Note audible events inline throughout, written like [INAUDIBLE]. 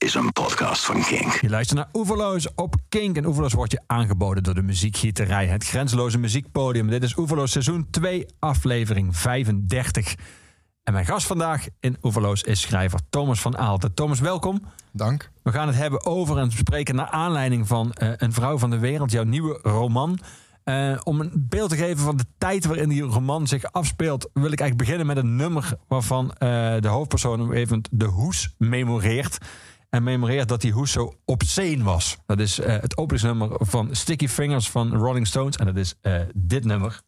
is een podcast van Kink. Je luistert naar Oeverloos op Kink. En Oeverloos wordt je aangeboden door de muziekgieterij. Het grenzeloze muziekpodium. Dit is Oeverloos seizoen 2, aflevering 35. En mijn gast vandaag in Oeverloos is schrijver Thomas van Aalten. Thomas, welkom. Dank. We gaan het hebben over en bespreken naar aanleiding van uh, Een Vrouw van de Wereld, jouw nieuwe roman. Uh, om een beeld te geven van de tijd waarin die roman zich afspeelt, wil ik eigenlijk beginnen met een nummer waarvan uh, de hoofdpersoon even de hoes memoreert. En memoreert dat die hoes zo obscene was. Dat is uh, het openingsnummer van Sticky Fingers van Rolling Stones. En dat is dit nummer.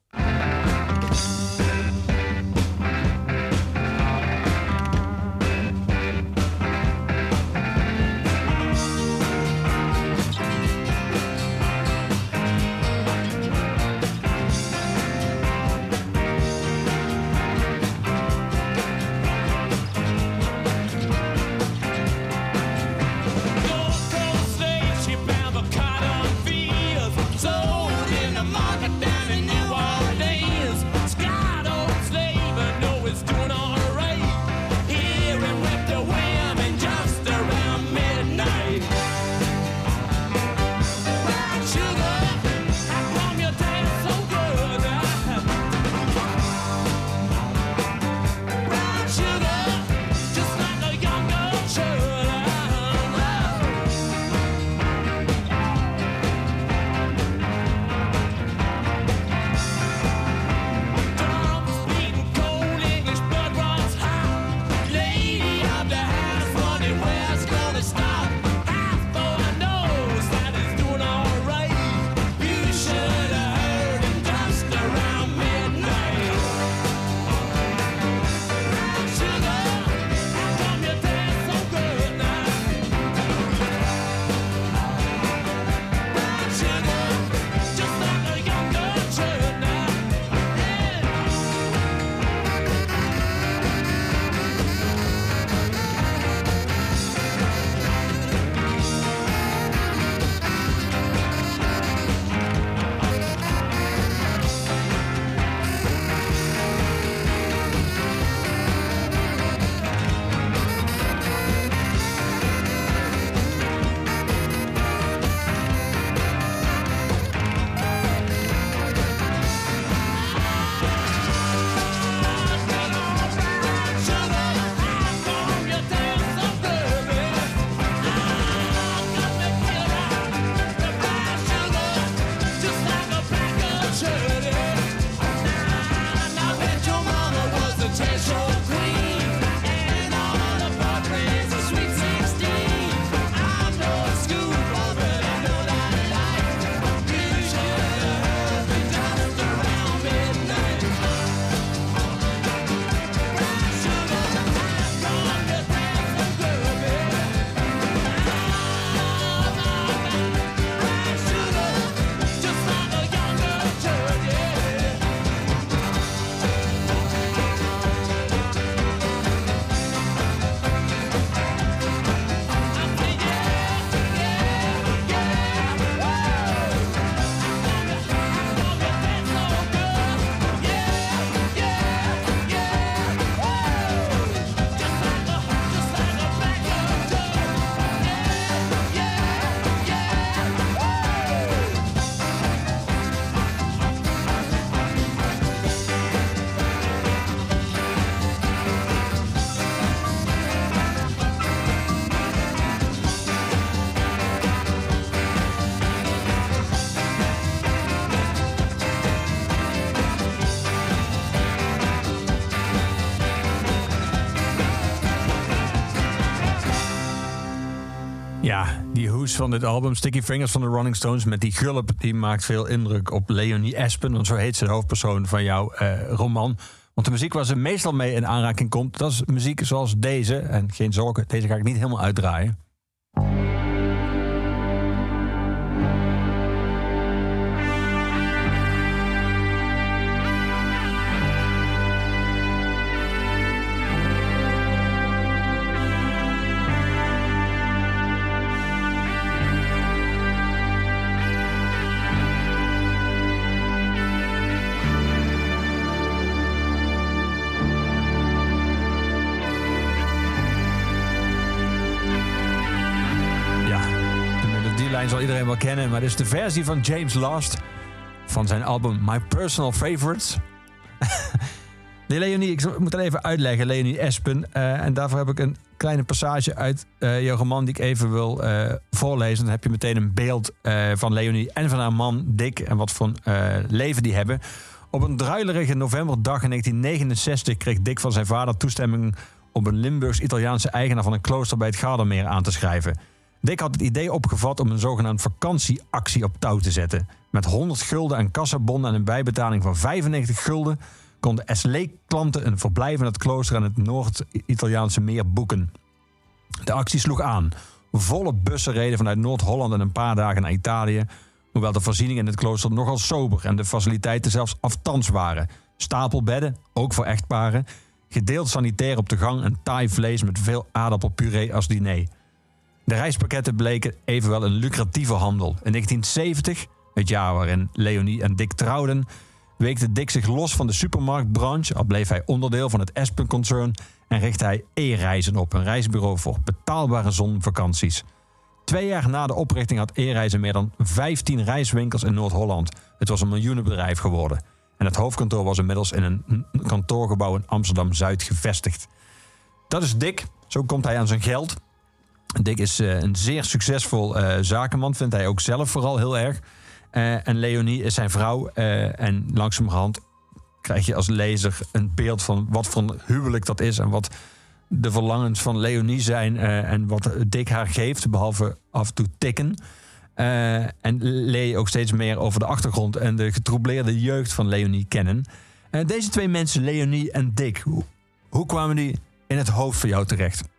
Van dit album, Sticky Fingers van de Rolling Stones... met die gulp, die maakt veel indruk op Leonie Espen. Want zo heet ze de hoofdpersoon van jouw uh, roman. Want de muziek waar ze meestal mee in aanraking komt... dat is muziek zoals deze. En geen zorgen, deze ga ik niet helemaal uitdraaien. Maar dit is de versie van James Last van zijn album My Personal Favorites. [LAUGHS] nee, Leonie, ik moet dat even uitleggen, Leonie Espen. Uh, en daarvoor heb ik een kleine passage uit uh, roman die ik even wil uh, voorlezen. Dan heb je meteen een beeld van Leonie en van haar man Dick en wat voor leven die hebben. Op een druilerige novemberdag in 1969 kreeg Dick van zijn vader toestemming om een Limburgs-Italiaanse eigenaar van een klooster bij het Gardermeer aan te schrijven. Dick had het idee opgevat om een zogenaamd vakantieactie op touw te zetten. Met 100 gulden en kassabonnen en een bijbetaling van 95 gulden konden SLE-klanten een verblijf in het klooster aan het Noord-Italiaanse meer boeken. De actie sloeg aan. Volle bussen reden vanuit Noord-Holland en een paar dagen naar Italië. Hoewel de voorzieningen in het klooster nogal sober en de faciliteiten zelfs aftans waren. Stapelbedden, ook voor echtparen. Gedeeld sanitair op de gang en taai vlees met veel aardappelpuree als diner. De reispakketten bleken evenwel een lucratieve handel. In 1970, het jaar waarin Leonie en Dick trouwden, weekte Dick zich los van de supermarktbranche, al bleef hij onderdeel van het Espen-concern en richtte hij E-reizen op, een reisbureau voor betaalbare zonvakanties. Twee jaar na de oprichting had E-reizen meer dan 15 reiswinkels in Noord-Holland. Het was een miljoenenbedrijf geworden. En het hoofdkantoor was inmiddels in een kantoorgebouw in Amsterdam-Zuid gevestigd. Dat is Dick. Zo komt hij aan zijn geld. Dick is uh, een zeer succesvol uh, zakenman, vindt hij ook zelf vooral heel erg. Uh, en Leonie is zijn vrouw. en langzamerhand krijg je als lezer een beeld van wat voor een huwelijk dat is. En wat de verlangens van Leonie zijn. en wat Dick haar geeft, behalve af en toe tikken. en leer je ook steeds meer over de achtergrond en de getroubleerde jeugd van Leonie kennen. deze twee mensen, Leonie en Dick, hoe, hoe kwamen die in het hoofd van jou terecht?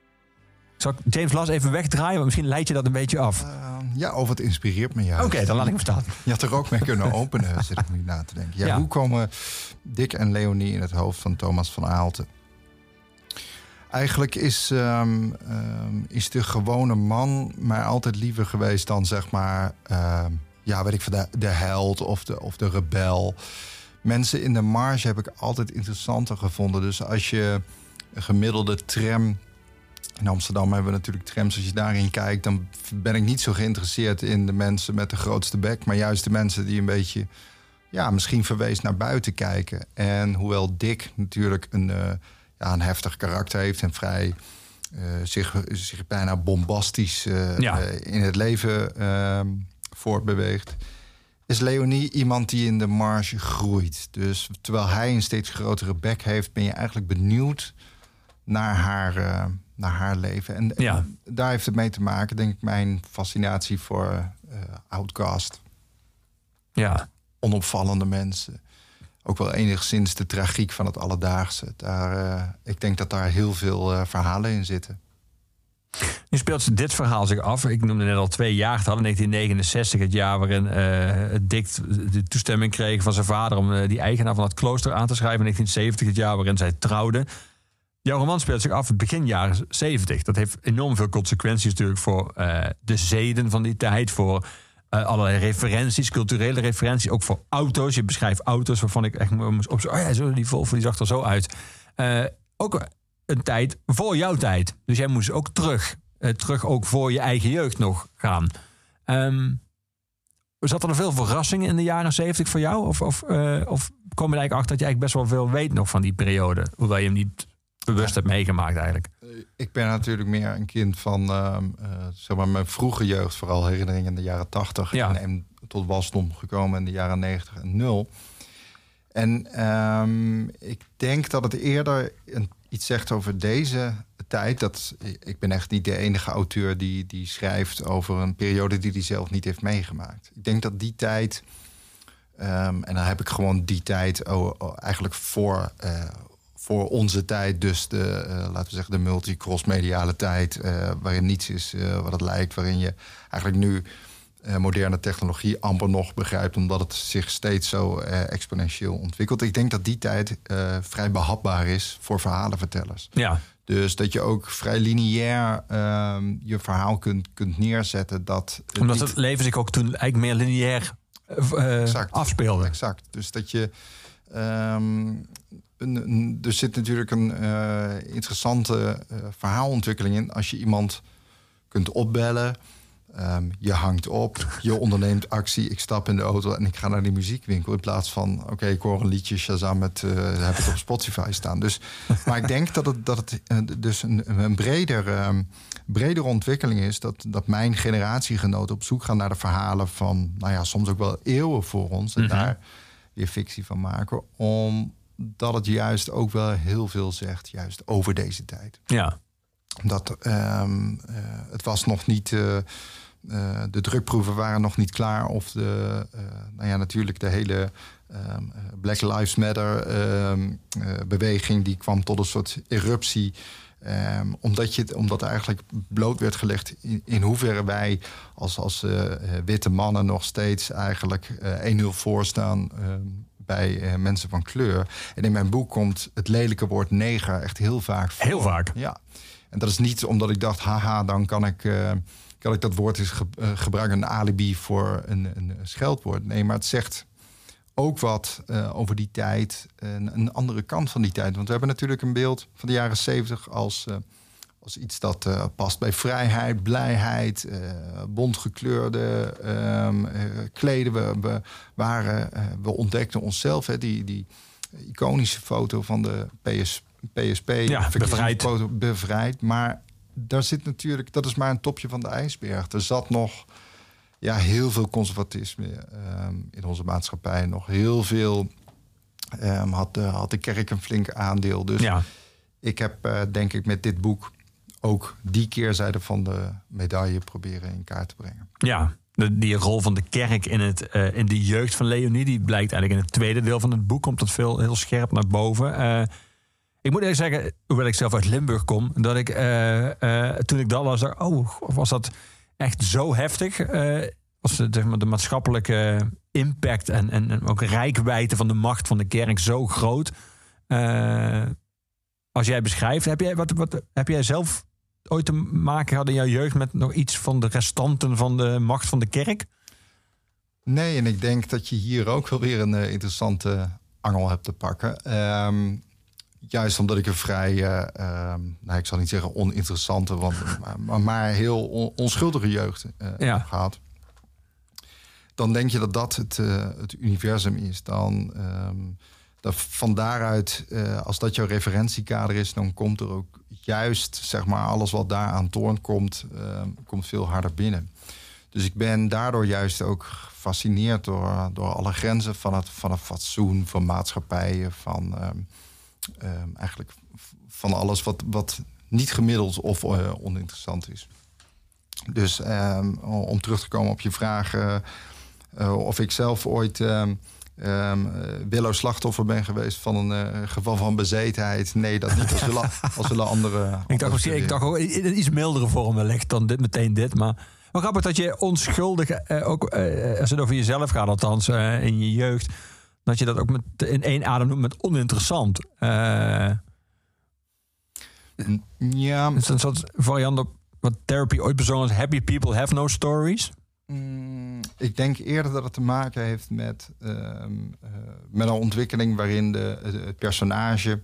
Zal ik James Las even wegdraaien? Want misschien leid je dat een beetje af. Uh, ja, of het inspireert me juist. Oké, dan laat ik hem staan. [LAUGHS] Je had er ook mee kunnen openen, [LAUGHS] zit ik nu na te denken. Ja, Hoe komen Dick en Leonie in het hoofd van Thomas van Aalten? Eigenlijk is, um, um, is de gewone man mij altijd liever geweest dan zeg maar, uh, ja, weet ik van de, de held of de, of de rebel. Mensen in de marge heb ik altijd interessanter gevonden. Dus als je een gemiddelde tram in Amsterdam hebben we natuurlijk trams. Als je daarin kijkt, dan ben ik niet zo geïnteresseerd in de mensen met de grootste bek. Maar juist de mensen die een beetje, ja, misschien verwees naar buiten kijken. En hoewel Dick natuurlijk een, uh, ja, een heftig karakter heeft en vrij uh, zich, zich bijna bombastisch uh, ja. in het leven ehm, voortbeweegt. Is Leonie iemand die in de marge groeit. Dus terwijl hij een steeds grotere bek heeft, ben je eigenlijk benieuwd naar haar naar haar leven. En, ja. daar heeft het mee te maken, denk ik, mijn fascinatie voor uh, outcast. Ja. Onopvallende mensen. Ook wel enigszins de tragiek van het alledaagse. Daar, uh, ik denk dat daar heel veel uh, verhalen in zitten. Nu speelt dit verhaal zich af. Ik noemde net al twee jaar. Het hadden 1969, het jaar waarin uh, Dick de toestemming kreeg van zijn vader om die eigenaar van het klooster aan te schrijven. 1970, het jaar waarin zij trouwden. Jouw roman speelt zich af begin jaren 70. Dat heeft enorm veel consequenties natuurlijk voor uh, de zeden van die tijd. Voor uh, allerlei referenties, culturele referenties. Ook voor auto's. Je beschrijft auto's waarvan ik echt moest op. Oh ja, zo, die Volvo die zag er zo uit. Uh, ook een tijd voor jouw tijd. Dus jij moest ook terug. terug ook voor je eigen jeugd nog gaan. Um, zat er veel verrassingen in de jaren 70 voor jou? Of, of, of kom je eigenlijk achter dat je eigenlijk best wel veel weet nog van die periode? Hoewel je hem niet bewust hebt meegemaakt eigenlijk? Eh, ik ben natuurlijk meer een kind van uh, zeg maar mijn vroege jeugd, vooral herinneringen in de jaren 80 ja. en, tot wasdom gekomen in de jaren 90 en 0. En um, ik denk dat het eerder een, iets zegt over deze tijd. Dat, ik ben echt niet de enige auteur die, die schrijft over een periode die hij zelf niet heeft meegemaakt. Ik denk dat die tijd, um, en dan heb ik gewoon die tijd oh, oh, eigenlijk voor, uh, voor onze tijd dus de, uh, laten we zeggen, de multicross-mediale tijd... Uh, waarin niets is uh, wat het lijkt, waarin je eigenlijk nu moderne technologie amper nog begrijpt... omdat het zich steeds zo exponentieel ontwikkelt. Ik denk dat die tijd vrij behapbaar is voor verhalenvertellers. Ja. Dus dat je ook vrij lineair ehm, je verhaal kunt, kunt neerzetten. Dat Omdat het leven zich ook toen eigenlijk meer lineair exact, afspeelde. Exact. Dus dat je... Um, er zit natuurlijk een uh, interessante uh, verhaalontwikkeling in. Als je iemand kunt opbellen Ehm, je hangt op, je [LAUGHS] onderneemt actie, ik stap in de auto en ik ga naar die muziekwinkel. In plaats van, oké, ik hoor een liedje Shazam met, uh, heb het op Spotify staan. Dus, [LAUGHS] maar ik denk dat het, dat het dus een, een breder, um, bredere ontwikkeling is. Dat, dat mijn generatiegenoten op zoek gaan naar de verhalen van, nou ja, soms ook wel eeuwen voor ons. En mm -hmm. daar weer fictie van maken. Omdat het juist ook wel heel veel zegt, juist over deze tijd. Ja. Dat um, uh, het was nog niet. Uh, uh, de drukproeven waren nog niet klaar. Of de, nou ja, natuurlijk de hele um, Black Lives Matter um, beweging die kwam tot een soort eruptie. Um, omdat, je, omdat er eigenlijk bloot werd gelegd in, in hoeverre wij als, als uh, witte mannen nog steeds eigenlijk uh, 1-0 voorstaan bij uh, mensen van kleur. En in mijn boek komt het lelijke woord neger echt heel vaak voor. Heel vaak? Ja. En dat is niet omdat ik dacht, haha, dan kan ik, uh, kan ik dat woord eens ge uh, gebruiken, een alibi voor een, een scheldwoord. Nee, maar het zegt ook wat over die tijd, een, een, andere kant van die tijd. Want we hebben natuurlijk een beeld van de jaren zeventig als, als iets dat past bij vrijheid, blijheid, bont gekleurde um, kleden. We, we, waren, we ontdekten onszelf, hè, die, die iconische foto van de PSP. PSP, ja, bevrijd. bevrijd. Maar daar zit natuurlijk, dat is maar een topje van de ijsberg. Er zat nog ja, heel veel conservatisme um, in onze maatschappij. Nog heel veel um, had, de, had de kerk een flink aandeel. Dus ja. ik heb uh, denk ik met dit boek ook die keerzijde van de medaille proberen in kaart te brengen. Ja, die rol van de kerk in, het, uh, in de jeugd van Leonie, die blijkt eigenlijk in het tweede deel van het boek, komt dat veel heel scherp naar boven. Uh, ik moet even zeggen, hoewel ik zelf uit Limburg kom, dat ik uh, toen ik dat las, dacht, oh, was dat echt zo heftig? Was de, de maatschappelijke impact en, en, en, ook rijkwijde van de macht van de kerk zo groot? als jij beschrijft, heb jij, wat, wat, heb jij zelf ooit te maken gehad in jouw jeugd met nog iets van de restanten van de macht van de kerk? Nee, en ik denk dat je hier ook wel weer een interessante angel hebt te pakken. Um, juist omdat ik een vrij, uh, um, nou, ik zal niet zeggen oninteressante, want, [LAUGHS] maar, maar heel on, onschuldige jeugd uh, ja. gehad. Dan denk je dat dat het, uh, het universum is. Dan, um, dat van daaruit, als dat jouw referentiekader is, dan komt er ook juist, zeg maar, alles wat daar aan toorn komt, komt veel harder binnen. Dus ik ben daardoor juist ook gefascineerd door, door alle grenzen van het, van het fatsoen, van maatschappijen, van. Um, um, eigenlijk van alles wat, wat niet gemiddeld of uh, oninteressant is. Dus om terug te komen op je vraag uh, uh, of ik zelf ooit um, willow slachtoffer ben geweest van een geval van bezetenheid. Nee, dat niet. Als zullen, [LAUGHS] als zullen andere. ik dacht, misschien, ik dacht ook in iets mildere vorm wellicht dan dit, meteen dit. Maar wat grappig dat je onschuldig, ook als het over jezelf gaat, althans in je jeugd dat je dat ook met, in één adem noemt met oninteressant. Uh, ja. Het is een soort variant op wat therapy ooit bezongen is. Happy people have no stories. Mm, ik denk eerder dat het te maken heeft met, uh, uh, met een ontwikkeling waarin de, het personage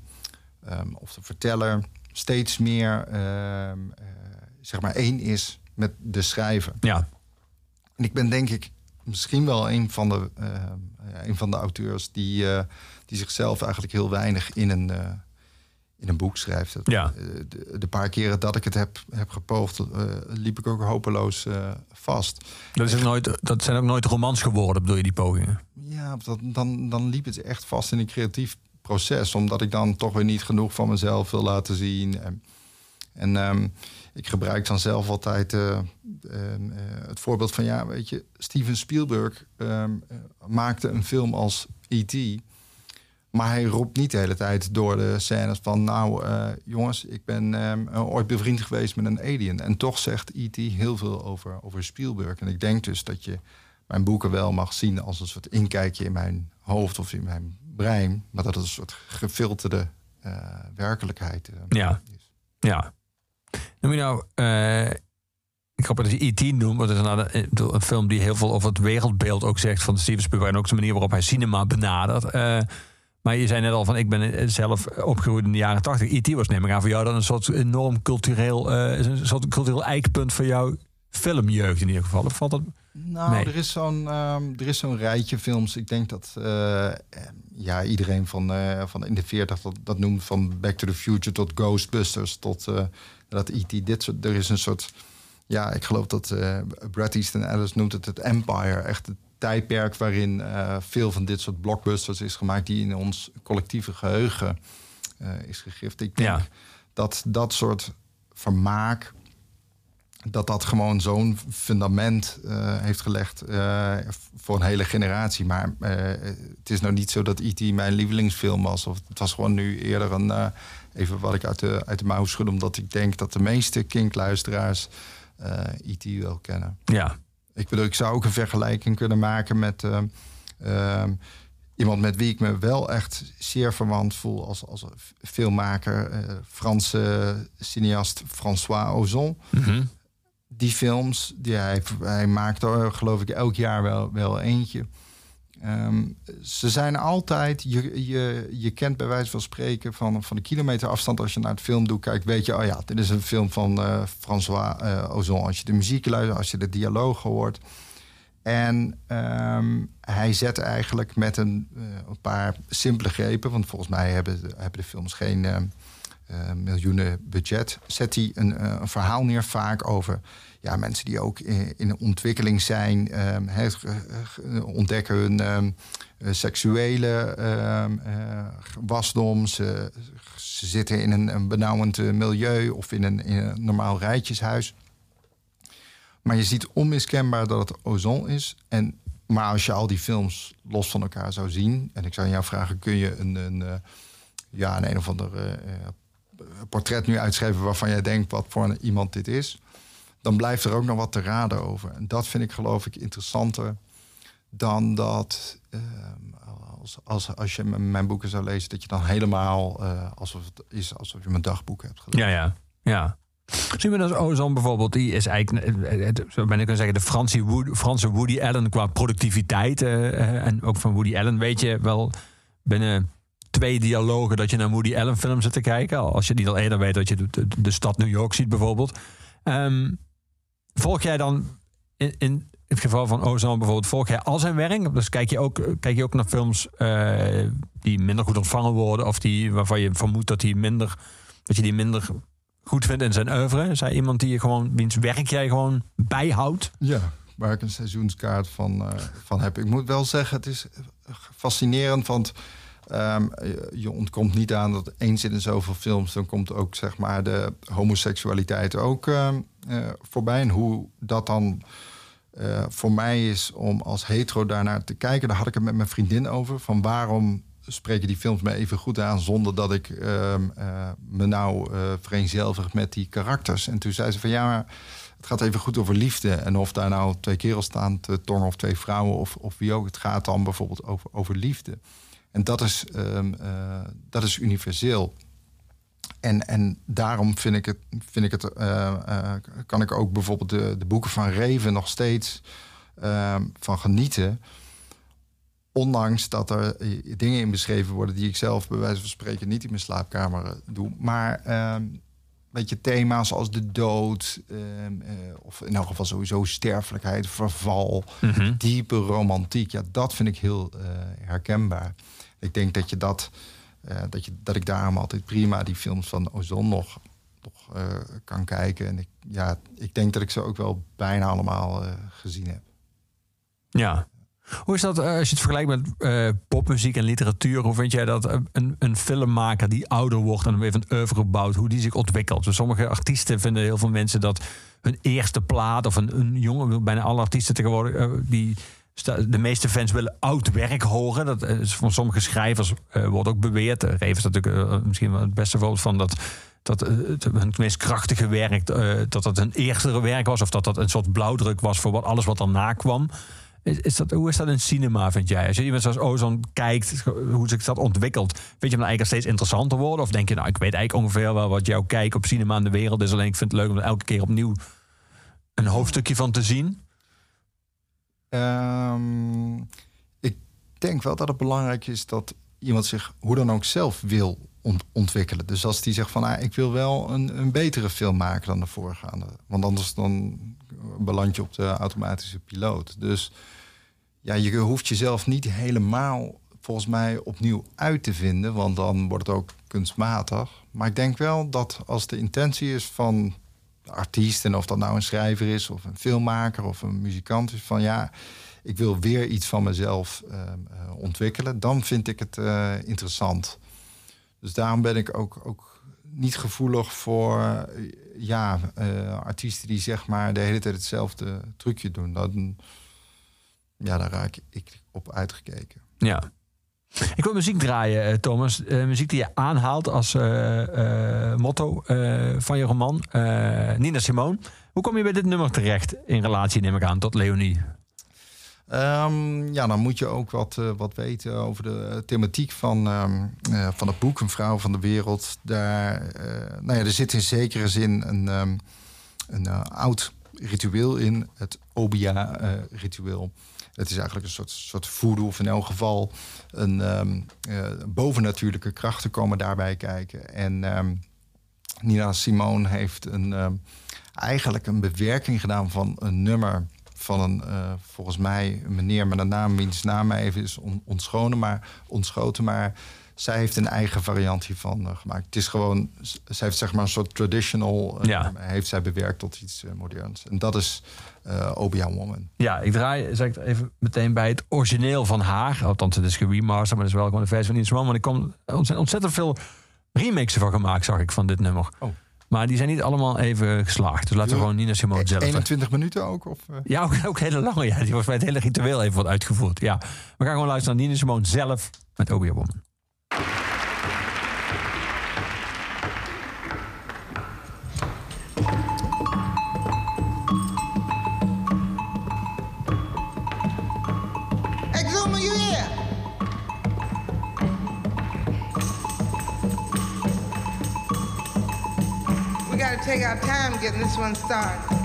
um, of de verteller steeds meer zeg maar één is met de schrijver. Ja. En ik ben denk ik misschien wel een van de, uh, een van de auteurs die, uh, die zichzelf eigenlijk heel weinig in een, in een boek schrijft. Ja. De, de, paar keren dat ik het heb, heb gepoogd, liep ik ook hopeloos vast. Dat, is ook nooit, dat zijn ook nooit romans geworden, bedoel je, die pogingen? Ja, dat, dan, dan liep het echt vast in een creatief proces. Omdat ik dan toch weer niet genoeg van mezelf wil laten zien. En, en um, ik gebruik dan zelf altijd uh, uh, het voorbeeld van, ja, weet je, Steven Spielberg uh, maakte een film als E.T. Maar hij roept niet de hele tijd door de scènes van, nou jongens, ik ben ehm, ooit bevriend geweest met een alien. En toch zegt E.T. heel veel over, over Spielberg. En ik denk dus dat je mijn boeken wel mag zien als een soort inkijkje in mijn hoofd of in mijn brein. Maar dat het een soort gefilterde werkelijkheid ja. is. Ja, Noem je nou, uh, ik hoop dat je E.T. noemt, want het is een, een, film die heel veel over het wereldbeeld ook zegt van Steven Spielberg en ook de manier waarop hij cinema benadert. Uh, maar je zei net al van, ik ben zelf opgegroeid in de jaren tachtig. E.T. was neem ik aan voor jou dan een soort enorm cultureel, uh, een soort cultureel eikpunt voor jou filmjeugd in ieder geval? Of valt dat... Nou, Nee. er is zo'n ehm, er is zo'n rijtje films. Ik denk dat eh, ja, iedereen van, eh, van in de 40 dat, dat noemt van Back to the Future tot Ghostbusters tot eh, dat E.T. Dit soort. Er is een soort. Ja, ik geloof dat eh Bret Easton Ellis noemt het het Empire. Echt het tijdperk waarin eh, veel van dit soort blockbusters is gemaakt die in ons collectieve geheugen eh, is gegrift. Ik denk Ja. dat dat soort vermaak dat dat gewoon zo'n fundament eh, heeft gelegd voor een hele generatie. Maar het is nou niet zo dat E.T. mijn lievelingsfilm was. Of het was gewoon nu eerder een... even wat ik uit de, uit de mouw schud... omdat ik denk dat de meeste kinkluisteraars eh E.T. wel kennen. Ja, Ik bedoel, ik zou ook een vergelijking kunnen maken met... eh, ehm, iemand met wie ik me wel echt zeer verwant voel als, als filmmaker. eh, Franse cineast François Ozon Mhm. die films, die hij, hij maakt er geloof ik elk jaar wel, wel eentje. Ehm, ze zijn altijd, je, je, je kent bij wijze van spreken van, van een kilometer afstand als je naar het film doet kijkt, weet je, oh ja, dit is een film van eh, François eh, Ozon. Als je de muziek luistert, als je de dialoog hoort. En ehm, hij zet eigenlijk met een, eh, een paar simpele grepen, want volgens mij hebben, de- hebben de films geen miljoenen budget, zet hij een, een verhaal neer vaak over ja, mensen die ook in, in ontwikkeling zijn, ehm, ontdekken hun ehm, eh, seksuele ehm, eh, wasdom. Ze, ze zitten in een, benauwend eh, milieu of in een, normaal rijtjeshuis. Maar je ziet onmiskenbaar dat het ozon is. En, maar als je al die films los van elkaar zou zien... en ik zou jou vragen, kun je een, een, ja, een, een of ander portret nu uitschrijven... waarvan jij denkt wat voor een, iemand dit is... dan blijft er ook nog wat te raden over. En dat vind ik geloof ik interessanter dan dat... ehm, als, als, als je mijn boeken zou lezen, dat je dan helemaal eh, alsof het is alsof je mijn dagboek hebt gelezen. ja, ja. ja. Dat Ozon bijvoorbeeld, die is eigenlijk, eh, eh, zo ben ik kunnen zeggen, de Franse Woody, Woody Allen qua productiviteit. en ook van Woody Allen weet je wel binnen twee dialogen dat je naar Woody Allen film zit te kijken. Als je niet al eerder weet dat je de, de, stad New York ziet bijvoorbeeld. Ehm, volg jij dan in, in het geval van Ozon bijvoorbeeld, volg jij al zijn werk? Dus kijk je ook, kijk je ook naar films eh, die minder goed ontvangen worden of die waarvan je vermoedt dat die minder dat je die minder goed vindt in zijn oeuvre? Is hij iemand die je gewoon, wiens werk jij gewoon bijhoudt? Ja, waar ik een seizoenskaart van, eh, van heb. Ik moet wel zeggen, het is fascinerend, want ehm, je- ontkomt niet aan dat eens in zoveel films, dan komt ook zeg maar de homoseksualiteit ook ehm, eh, voorbij. En hoe dat dan eh, voor mij is om als hetero daarnaar te kijken, daar had ik het met mijn vriendin over. Van waarom spreken die films me even goed aan zonder dat ik ehm, eh, me nou eh vereenzelvig met die karakters. En toen zei ze van ja, maar het gaat even goed over liefde. En of daar nou twee kerels staan te tongen of twee vrouwen of, of wie ook. Het gaat dan bijvoorbeeld over, over liefde. En dat is, ehm, eh, dat is universeel. En, en daarom vind ik het, vind ik het eh, eh, kan ik ook bijvoorbeeld de, de boeken van Reven nog steeds ehm, van genieten. Ondanks dat er eh, dingen in beschreven worden die ik zelf bij wijze van spreken niet in mijn slaapkamer doe. Maar ehm weet je, thema's als de dood, ehm, eh, of in elk geval sowieso sterfelijkheid, verval, diepe romantiek. Ja, dat vind ik heel herkenbaar. Ik denk dat je dat, eh, dat, je, dat ik daarom altijd prima die films van Ozon nog, nog eh, kan kijken. En ik, ja, ik denk dat ik ze ook wel bijna allemaal eh, gezien heb. Ja. Hoe is dat als je het vergelijkt met popmuziek en literatuur? Hoe vind jij dat een, een filmmaker die ouder wordt en weer een oeuvre bouwt, hoe die zich ontwikkelt? Dus sommige artiesten vinden heel veel mensen dat hun eerste plaat of een, een jonge, bijna alle artiesten tegenwoordig, die de meeste fans willen oud werk horen. Dat is van sommige schrijvers eh, wordt ook beweerd. Uh, Reven is natuurlijk eh, misschien wel het beste voorbeeld van dat. Dat eh, het, meest krachtige werk, eh, dat dat een eerste werk was, of dat dat een soort blauwdruk was voor wat, alles wat daarna kwam. Is, dat, hoe is dat in cinema, vind jij? Als je iemand zoals Ozon kijkt, hoe zich dat ontwikkelt, vind je hem dan eigenlijk steeds interessanter worden? Of denk je, nou, ik weet eigenlijk ongeveer wel wat jouw kijk op cinema in de wereld is, alleen ik vind het leuk om er elke keer opnieuw een hoofdstukje van te zien? Ehm, ik denk wel dat het belangrijk is dat iemand zich hoe dan ook zelf wil ont- ontwikkelen. Dus als die zegt van ah, ik wil wel een, een betere film maken dan de voorgaande. Want anders dan beland je op de automatische piloot. Dus ja, je hoeft jezelf niet helemaal volgens mij opnieuw uit te vinden, want dan wordt het ook kunstmatig. Maar ik denk wel dat als de intentie is van artiest, en of dat nou een schrijver is, of een filmmaker of een muzikant is, van ja, ik wil weer iets van mezelf uh, ontwikkelen, dan vind ik het uh, interessant. Dus daarom ben ik ook, ook niet gevoelig voor ja, artiesten die zeg maar de hele tijd hetzelfde trucje doen. Dan, ja, daar raak ik op uitgekeken. Ja. Ik wil muziek draaien, Thomas. Uh, muziek die je aanhaalt als uh, motto van je roman. Nina Simone. Hoe kom je bij dit nummer terecht in relatie, neem ik aan, tot Leonie? Um, ja, dan moet je ook wat, wat weten over de thematiek van, um, van het boek Een vrouw van de wereld. Daar, nou ja, er zit in zekere zin een, um, een oud ritueel in, het Obia-ritueel. Het is eigenlijk een soort, soort voodoo, of in elk geval een um, uh, bovennatuurlijke krachten komen daarbij kijken. En um, Nina Simone heeft een, um, eigenlijk een bewerking gedaan van een nummer van een, uh, volgens mij, een meneer met een naam, wiens naam even is on, ontschonen, maar, ontschoten. Maar zij heeft een eigen variant hiervan uh, gemaakt. Het is gewoon, zij heeft zeg maar een soort traditional, ja. heeft zij bewerkt tot iets moderns. En dat is uh, Obia Woman. Ja, ik draai zeg ik even meteen bij het origineel van haar. Althans, het is geremasterd, maar het is wel gewoon een versie van iets Want ik kom ontzettend veel remixen van gemaakt, zag ik, van dit nummer. Oh. Maar die zijn niet allemaal even geslaagd. Dus laten we gewoon Nina Simone zelf... 21 minuten ook? Of, uh... Ja, ook, ook, hele lange. Ja. Die was bij het hele ritueel even wat uitgevoerd. Ja. We gaan gewoon luisteren naar Nina Simone zelf met Obia Woman. Our time getting this one started.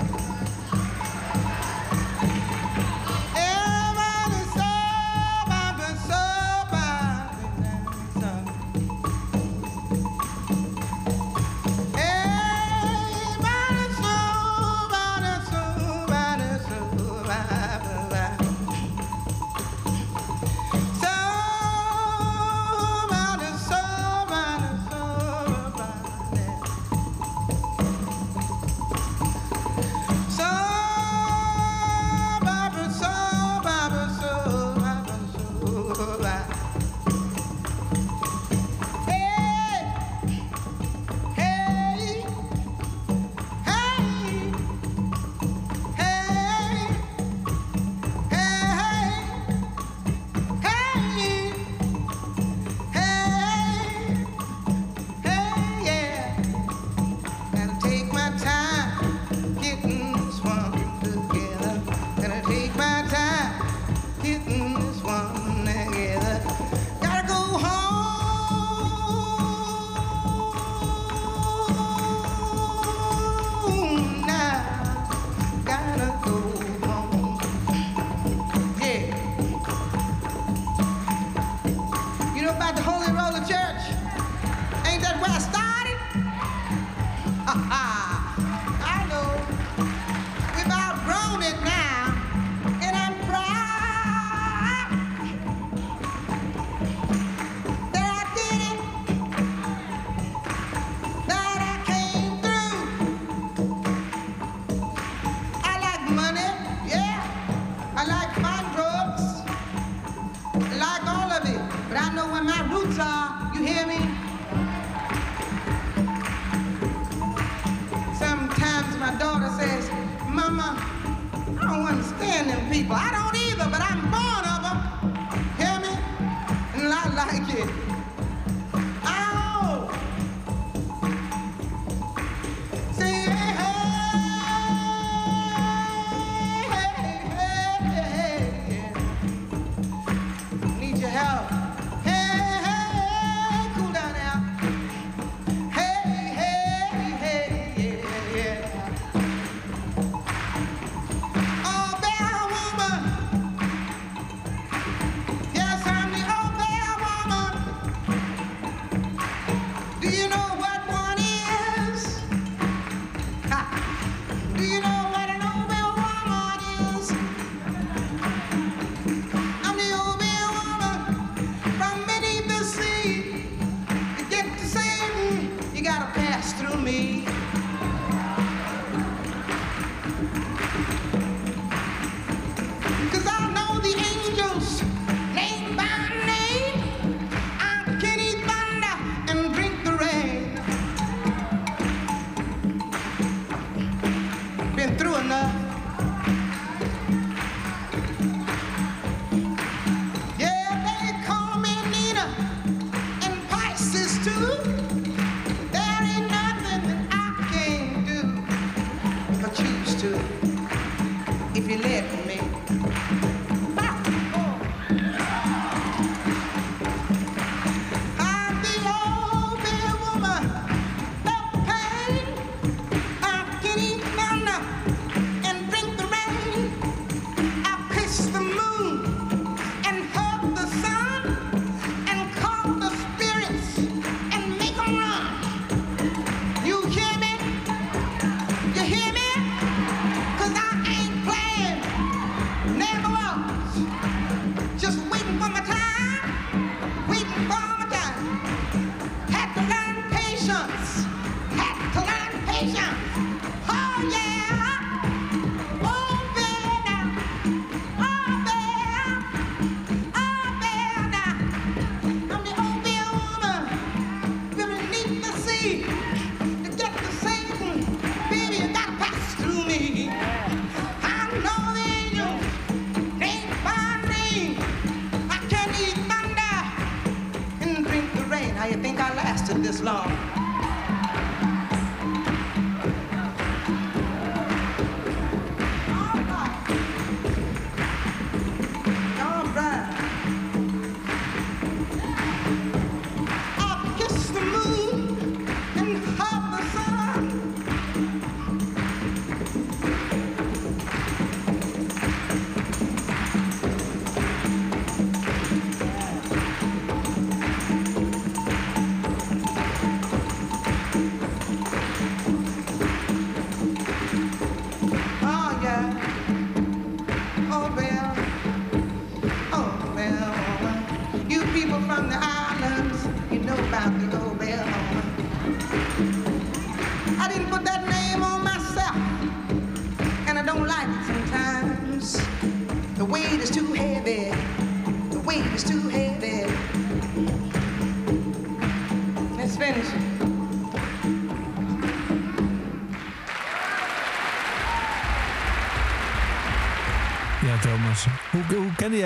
money.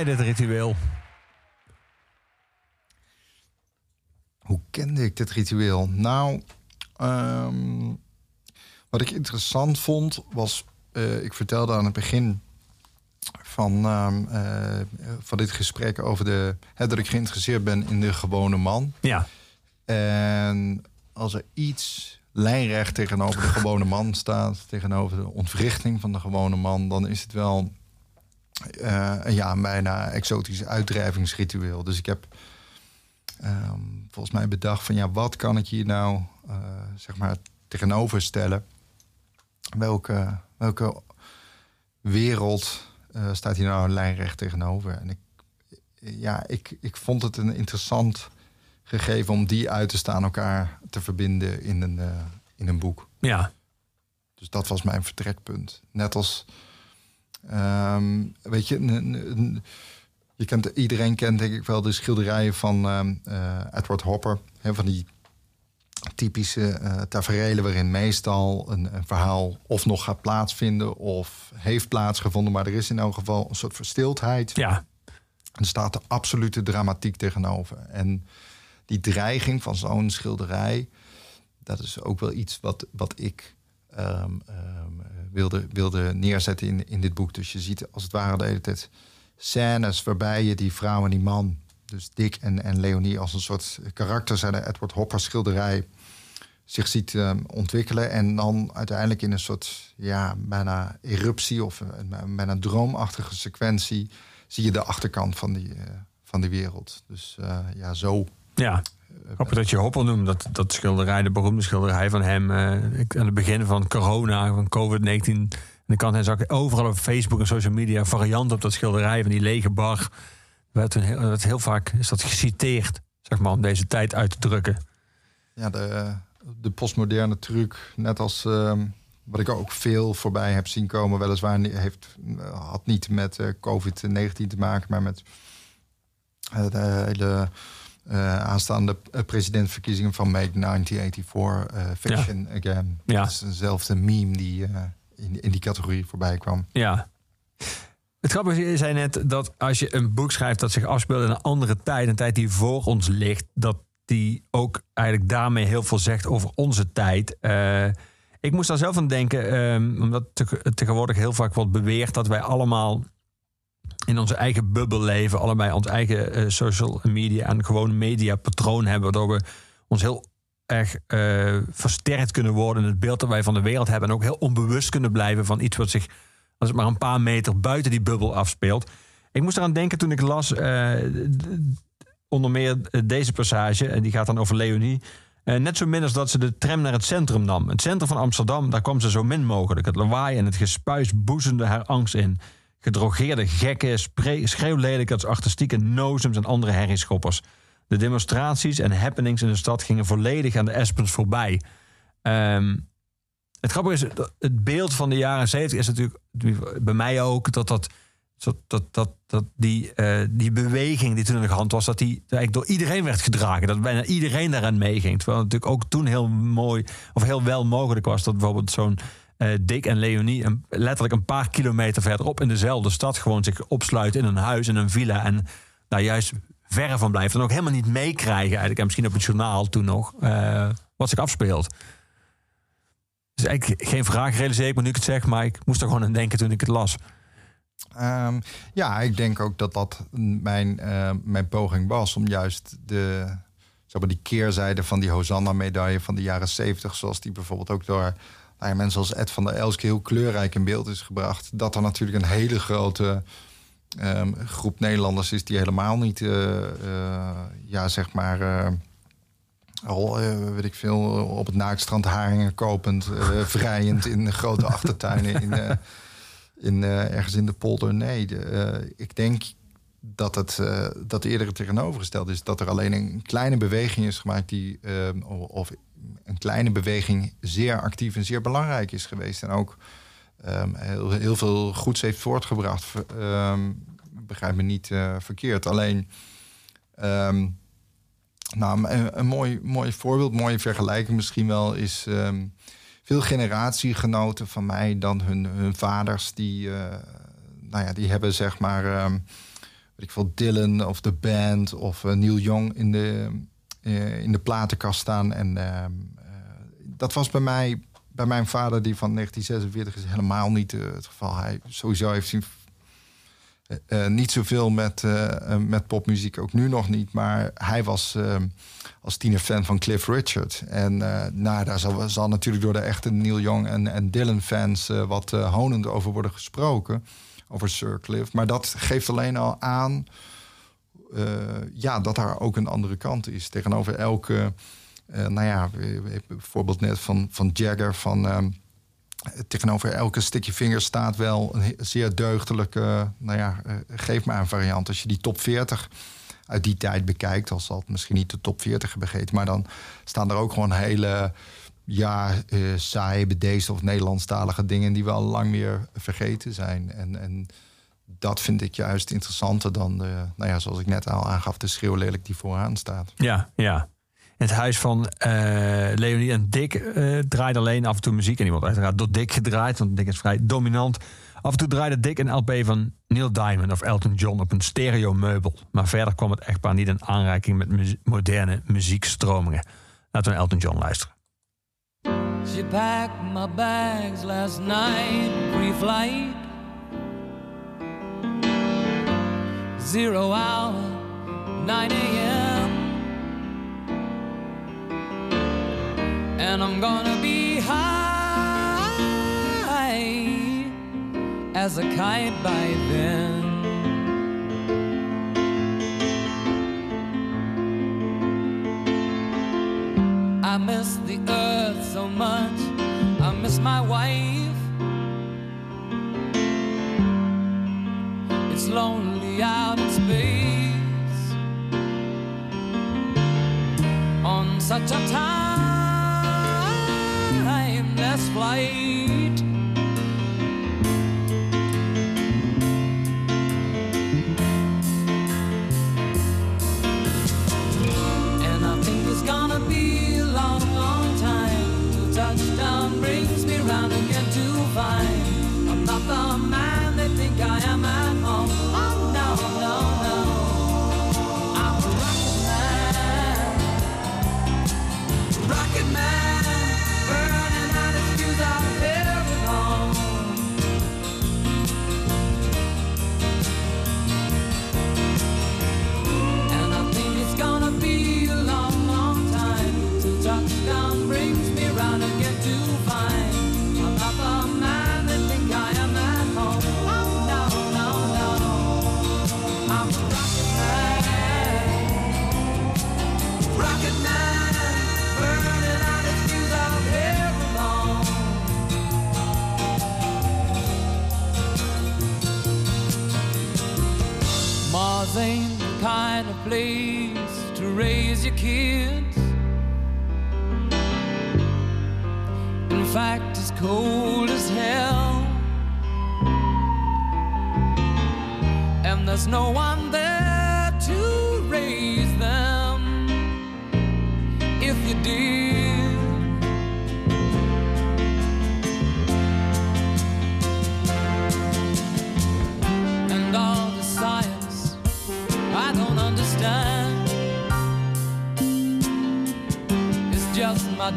Jij dit ritueel? Hoe kende ik dit ritueel? Nou, ehm, wat ik interessant vond was, eh, ik vertelde aan het begin van, ehm, eh, van dit gesprek over de, hè, dat ik geïnteresseerd ben in de gewone man. Ja. En als er iets lijnrecht tegenover de gewone man staat, tegenover de ontwrichting van de gewone man, dan is het wel een ja, een bijna exotisch uitdrijvingsritueel. Dus ik heb ehm, volgens mij bedacht van ja, wat kan ik hier nou eh, zeg maar tegenover stellen? Welke, welke wereld eh, staat hier nou lijnrecht tegenover? En ik, ja, ik, ik vond het een interessant gegeven om die uit te staan, elkaar te verbinden in een, eh, in een boek. Ja. Dus dat was mijn vertrekpunt. Net als, ehm, weet je, een- een- een- je kent, iedereen kent denk ik wel de schilderijen van ehm, eh, Edward Hopper. Hè, van die typische taferelen waarin meestal een, een verhaal of nog gaat plaatsvinden of heeft plaatsgevonden. Maar er is in elk geval een soort verstiltheid. Ja. Er staat de absolute dramatiek tegenover. En die dreiging van zo'n schilderij, dat is ook wel iets wat, wat ik ehm, wilde, wilde neerzetten in, in dit boek. Dus je ziet als het ware de hele tijd scènes waarbij je die vrouw en die man, dus Dick en, en Leonie, als een soort karakter zijn de Edward Hopper schilderij zich ziet ehm, ontwikkelen. En dan uiteindelijk in een soort ja, bijna eruptie of een, bijna droomachtige sequentie zie je de achterkant van die, eh, van die wereld. Dus eh, ja, zo. Ja. Grappig dat je Hopper noemt. Dat, dat schilderij, de beroemde schilderij van hem. eh, aan het begin van corona, van COVID-19. En dan kan hij zag overal op Facebook en social media varianten op dat schilderij van die lege bar. Werd heel, heel vaak is dat geciteerd, zeg maar, om deze tijd uit te drukken. Ja, de, de postmoderne truc, net als ehm, wat ik ook veel voorbij heb zien komen, weliswaar heeft, had niet met eh, COVID-19 te maken, maar met eh, de hele eh, aanstaande eh, presidentverkiezingen van Make 1984, eh Fiction Again. Ja. Dat is dezelfde meme die in, in die categorie voorbij kwam. Ja. Het grappige is, je zei net dat als je een boek schrijft dat zich afspeelt in een andere tijd, een tijd die voor ons ligt, dat die ook eigenlijk daarmee heel veel zegt over onze tijd. Ik moest daar zelf aan denken, ehm, omdat te- tegenwoordig heel vaak wordt beweerd dat wij allemaal in onze eigen bubbel leven, allebei ons eigen eh, social media en gewoon media patroon hebben, waardoor we ons heel erg eh, versterkt kunnen worden in het beeld dat wij van de wereld hebben en ook heel onbewust kunnen blijven van iets wat zich als het maar een paar meter buiten die bubbel afspeelt. Ik moest eraan denken toen ik las, d- onder meer deze passage, en die gaat dan over Leonie. Net zo min als dat ze de tram naar het centrum nam. Het centrum van Amsterdam, daar kwam ze zo min mogelijk. Het lawaai en het gespuis boezemde haar angst in. Gedrogeerde gekken, schreeuwlelijkers, artistieke nozems en andere herrieschoppers. De demonstraties en happenings in de stad gingen volledig aan de Espens voorbij. Ehm, het grappige is, het beeld van de jaren 70 is natuurlijk bij mij ook dat dat. Dat, dat, dat, dat die, eh, die beweging die toen in de hand was, dat die eigenlijk door iedereen werd gedragen. Dat bijna iedereen daaraan meeging. Terwijl het natuurlijk ook toen heel mooi of heel wel mogelijk was dat bijvoorbeeld zo'n eh, Dick en Leonie een, letterlijk een paar kilometer verderop in dezelfde stad gewoon zich opsluiten in een huis, in een villa. En daar juist verre van blijven. En ook helemaal niet meekrijgen eigenlijk. En misschien op het journaal toen nog. eh, wat zich afspeelt. Dus eigenlijk geen vraag realiseer ik me nu ik het zeg. Maar ik moest er gewoon aan denken toen ik het las. Ehm, ja, ik denk ook dat dat mijn, eh, mijn poging was om juist de, zeg maar, die keerzijde van die Hosanna-medaille van de jaren 70, zoals die bijvoorbeeld ook door nou ja, mensen als Ed van der Elske heel kleurrijk in beeld is gebracht, dat er natuurlijk een hele grote ehm, groep Nederlanders is die helemaal niet, eh, eh, ja, zeg maar. eh, al, weet ik veel, op het naaktstrand haringen kopend, [LAUGHS] vrijend in grote achtertuinen in, in, ergens in de polder. Nee, de, ik denk dat het dat eerder het tegenovergesteld is. Dat er alleen een kleine beweging is gemaakt die, eh, of een kleine beweging zeer actief en zeer belangrijk is geweest. En ook ehm, heel, veel goeds heeft voortgebracht. Ehm, begrijp me niet eh, verkeerd. Alleen, ehm, nou, een, mooi, mooi voorbeeld, mooie vergelijking misschien wel, is veel generatiegenoten van mij dan hun, hun vaders, die, eh, nou ja, die hebben zeg maar, weet ik veel, Dylan of de band of eh, Neil Young in de, in de platenkast staan. En ehm, eh, dat was bij mij, bij mijn vader, die van 1946 is, helemaal niet eh, het geval. Hij sowieso heeft eh, eh, niet zoveel met, eh, eh, met popmuziek, ook nu nog niet. Maar hij was eh, als tiener fan van Cliff Richard. En eh, nou, daar zal, zal natuurlijk door de echte Neil Young en, en Dylan-fans eh, wat eh, honend over worden gesproken. Over Sir Cliff. Maar dat geeft alleen al aan eh, ja, dat daar ook een andere kant is. Tegenover elke, eh, nou ja, bijvoorbeeld net van, van Jagger, van... ehm, tegenover elke sticky vinger staat wel een zeer deugdelijke, nou ja, eh, geef maar een variant. Als je die top 40 uit die tijd bekijkt, al zal het misschien niet de top 40 hebben maar dan staan er ook gewoon hele, ja, eh saaie, bedeesde of Nederlandstalige dingen die we al lang meer vergeten zijn. En, en dat vind ik juist interessanter dan, de, nou ja, zoals ik net al aangaf, de schreeuwlelijk die vooraan staat. Ja, ja. Het huis van eh, Leonie en Dick eh draait alleen af en toe muziek. En die wordt uiteraard door Dick gedraaid, want Dick is vrij dominant. Af en toe draaide Dick een LP van Neil Diamond of Elton John op een stereomeubel. Maar verder kwam het echtpaar niet in aanraking met mu- moderne muziekstromingen. Laten we naar Elton John luisteren. She packed my bags last night, pre-flight. Zero hour, 9 a.m. And I'm gonna be high as a kite by then. I miss the earth so much. I miss my wife. it's lonely out in space on such a timeless flight. And I think it's gonna be a long, long time till touchdown brings me round again to. Place to raise your kids. In fact, it's cold as hell. And there's no one there to raise them if you did.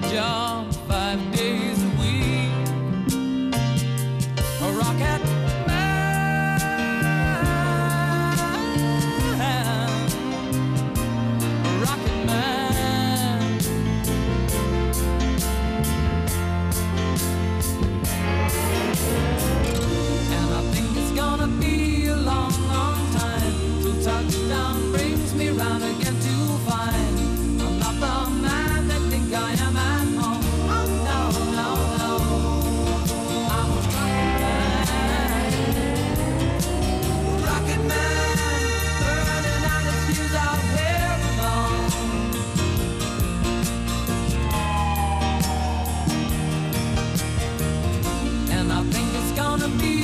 Job wanna be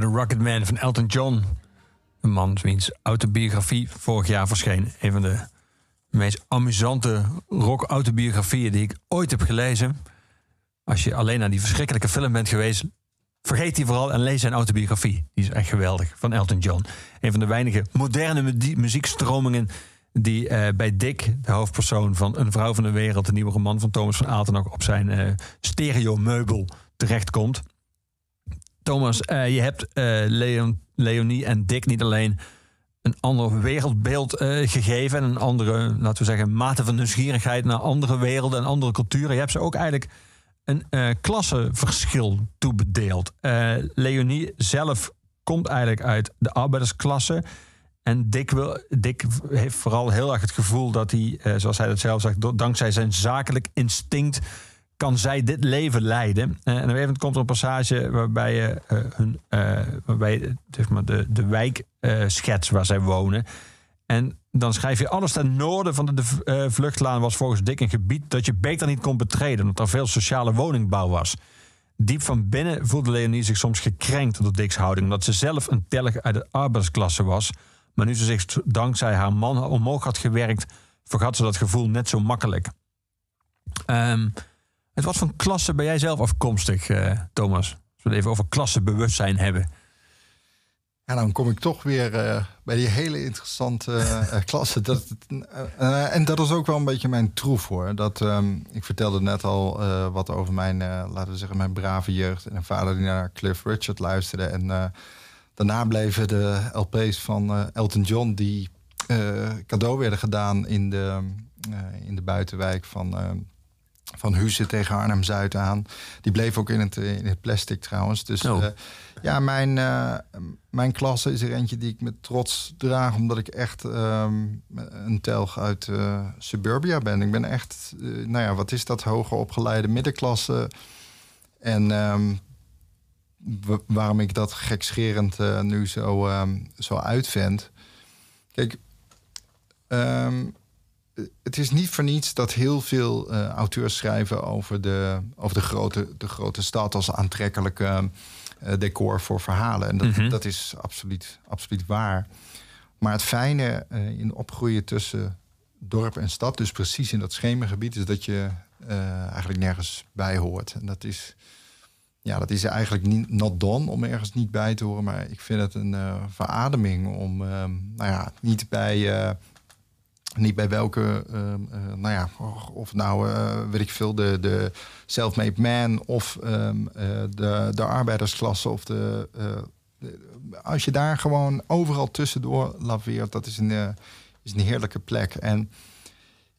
De Rocketman van Elton John. Een man wiens autobiografie vorig jaar verscheen. Een van de meest amusante rock-autobiografieën die ik ooit heb gelezen. Als je alleen naar die verschrikkelijke film bent geweest, vergeet die vooral en lees zijn autobiografie. Die is echt geweldig, van Elton John. Een van de weinige moderne mu- muziekstromingen die eh, bij Dick, de hoofdpersoon van Een Vrouw van de Wereld, de nieuwe roman van Thomas van Aalten, op zijn eh stereomeubel terechtkomt. Thomas, eh, je hebt eh, Leon, Leonie en Dick niet alleen een ander wereldbeeld eh, gegeven en een andere, laten we zeggen, mate van nieuwsgierigheid naar andere werelden en andere culturen. Je hebt ze ook eigenlijk een klassenverschil toebedeeld. Leonie zelf komt eigenlijk uit de arbeidersklasse. En Dick, wil, Dick heeft vooral heel erg het gevoel dat hij, zoals hij dat zelf zegt, dankzij zijn zakelijk instinct kan zij dit leven leiden. Eh, en op een komt er een passage waarbij je eh, hun, eh, waarbij zeg maar de, de wijk schets waar zij wonen. En dan schrijf je alles ten noorden van de, vluchtlaan was volgens Dick een gebied dat je beter niet kon betreden, omdat er veel sociale woningbouw was. Diep van binnen voelde Leonie zich soms gekrenkt door Dick's houding, omdat ze zelf een telg uit de arbeidersklasse was. Maar nu ze zich dankzij haar man omhoog had gewerkt, vergat ze dat gevoel net zo makkelijk. Ehm, uit wat voor klasse ben jij zelf afkomstig, eh, Thomas? Als we het even over klassebewustzijn hebben. Ja, dan kom ik toch weer eh, bij die hele interessante eh, [LAUGHS] klasse. Dat, het- en dat is ook wel een beetje mijn troef hoor. Dat, ehm, ik vertelde net al wat over mijn, laten we zeggen, mijn brave jeugd. En een vader die naar Cliff Richard luisterde. En daarna bleven de LP's van Elton John die cadeau werden gedaan in de, in de buitenwijk van, eh, van Huizen tegen Arnhem-Zuid aan. Die bleef ook in het, eh, in het plastic trouwens. Dus Oh. eh, ja, mijn, eh, mijn klasse is er eentje die ik met trots draag... omdat ik echt ehm, een telg uit eh, suburbia ben. Ik ben echt, nou ja, wat is dat, hoger opgeleide middenklasse. En ehm, wa- waarom ik dat gekscherend nu zo, ehm, zo uitvend. Kijk, ehm, het is niet voor niets dat heel veel eh, auteurs schrijven over de, over de, grote, de grote stad als aantrekkelijke eh, decor voor verhalen. En dat, Mhm. dat is absoluut, absoluut waar. Maar het fijne eh, in opgroeien tussen dorp en stad, dus precies in dat schemergebied, is dat je eigenlijk nergens bij hoort. En dat is, ja, dat is eigenlijk niet not done om ergens niet bij te horen. Maar ik vind het een verademing om, nou ja, niet bij. Niet bij welke, ehm, eh, nou ja, of nou, eh, weet ik veel, de, de self-made man of ehm, eh, de, de arbeidersklasse of de, Als je daar gewoon overal tussendoor laveert, dat is een, is een heerlijke plek. En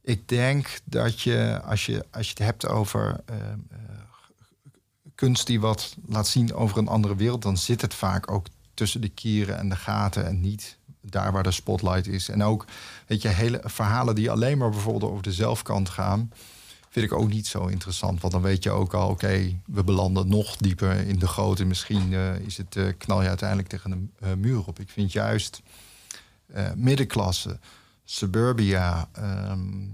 ik denk dat je, als je, als je het hebt over ehm, eh, kunst die wat laat zien over een andere wereld, dan zit het vaak ook tussen de kieren en de gaten en niet daar waar de spotlight is. En ook, weet je, hele verhalen die alleen maar bijvoorbeeld over de zelfkant gaan, vind ik ook niet zo interessant. Want dan weet je ook al, oké, we belanden nog dieper in de grote. Misschien eh, is het, eh, knal je uiteindelijk tegen een eh, muur op. Ik vind juist middenklasse, suburbia, ehm,